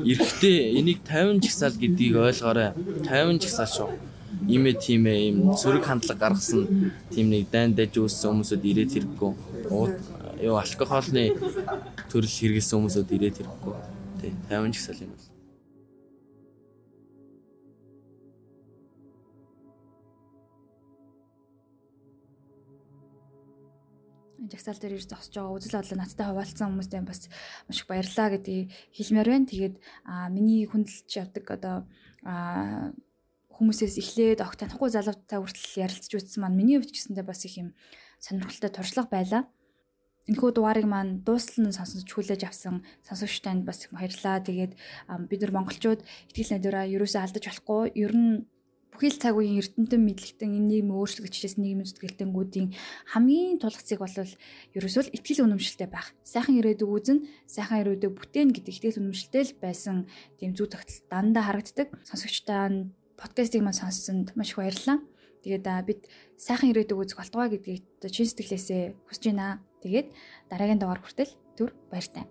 эрэхтэй энийг 50 жигсаал гэдгийг ойлгоорой. 50 жигсаал шүү. Имэ тимээ юм сөрөг хандлага гаргасан тийм нэг дайн дэж үүссэн хүмүүсүүд ирээд хэрэггүй. Юу алкоголны төрөл хэрэгэлсэн хүмүүсүүд ирээд хэрэггүй. Тий 50 жигсаал юм бол. Жагсаал дээр ирж зогсож байгаа үзэл бодлоо надтай хуваалцсан хүмүүстээ бас маш их баярлалаа гэдгийг хэлмээр байна. Тэгээд миний хүндэлж явдаг одоо хүмүүсээс эхлээд огт танихгүй залуутай хүртэл ярилцж үзсэн маань миний хувьд ч гэсэндээ бас их юм сонирхолтой туршлага байлаа. Энэхүү дугаарыг маань дуустал нь сонсож хүлээж авсан сонсогчтанд бас их баярлалаа. Тэгээд бид нар монголчууд ихтгэл найдвараа ерөөсөө алдаж болохгүй. Ер нь бүхий л цаг үеийн эрдэмтэн мэдлэгтэн энэ нийгэм өөрчлөгдөж нэгэм зүтгэлтэнгүүдийн хамгийн тулгцыг бол ерөөсөө л ихтгэл үнэмшилтэй байх. Сайхан ирээдүг үзэн, сайхан ирээдүг бүтээн гэдэг ихтгэл үнэмшилтэй л байсан тийм зүй тогтол дандаа харагддаг. Сонсогчтой подкастыг маань сонссонд маш их баярлалаа. Тэгээд бид сайхан ирээдүг үзэх болтугай гэдгийг чин сэтгэлээсээ хүсэж байна. Тэгээд дараагийн дугаар хүртэл түр баяртай.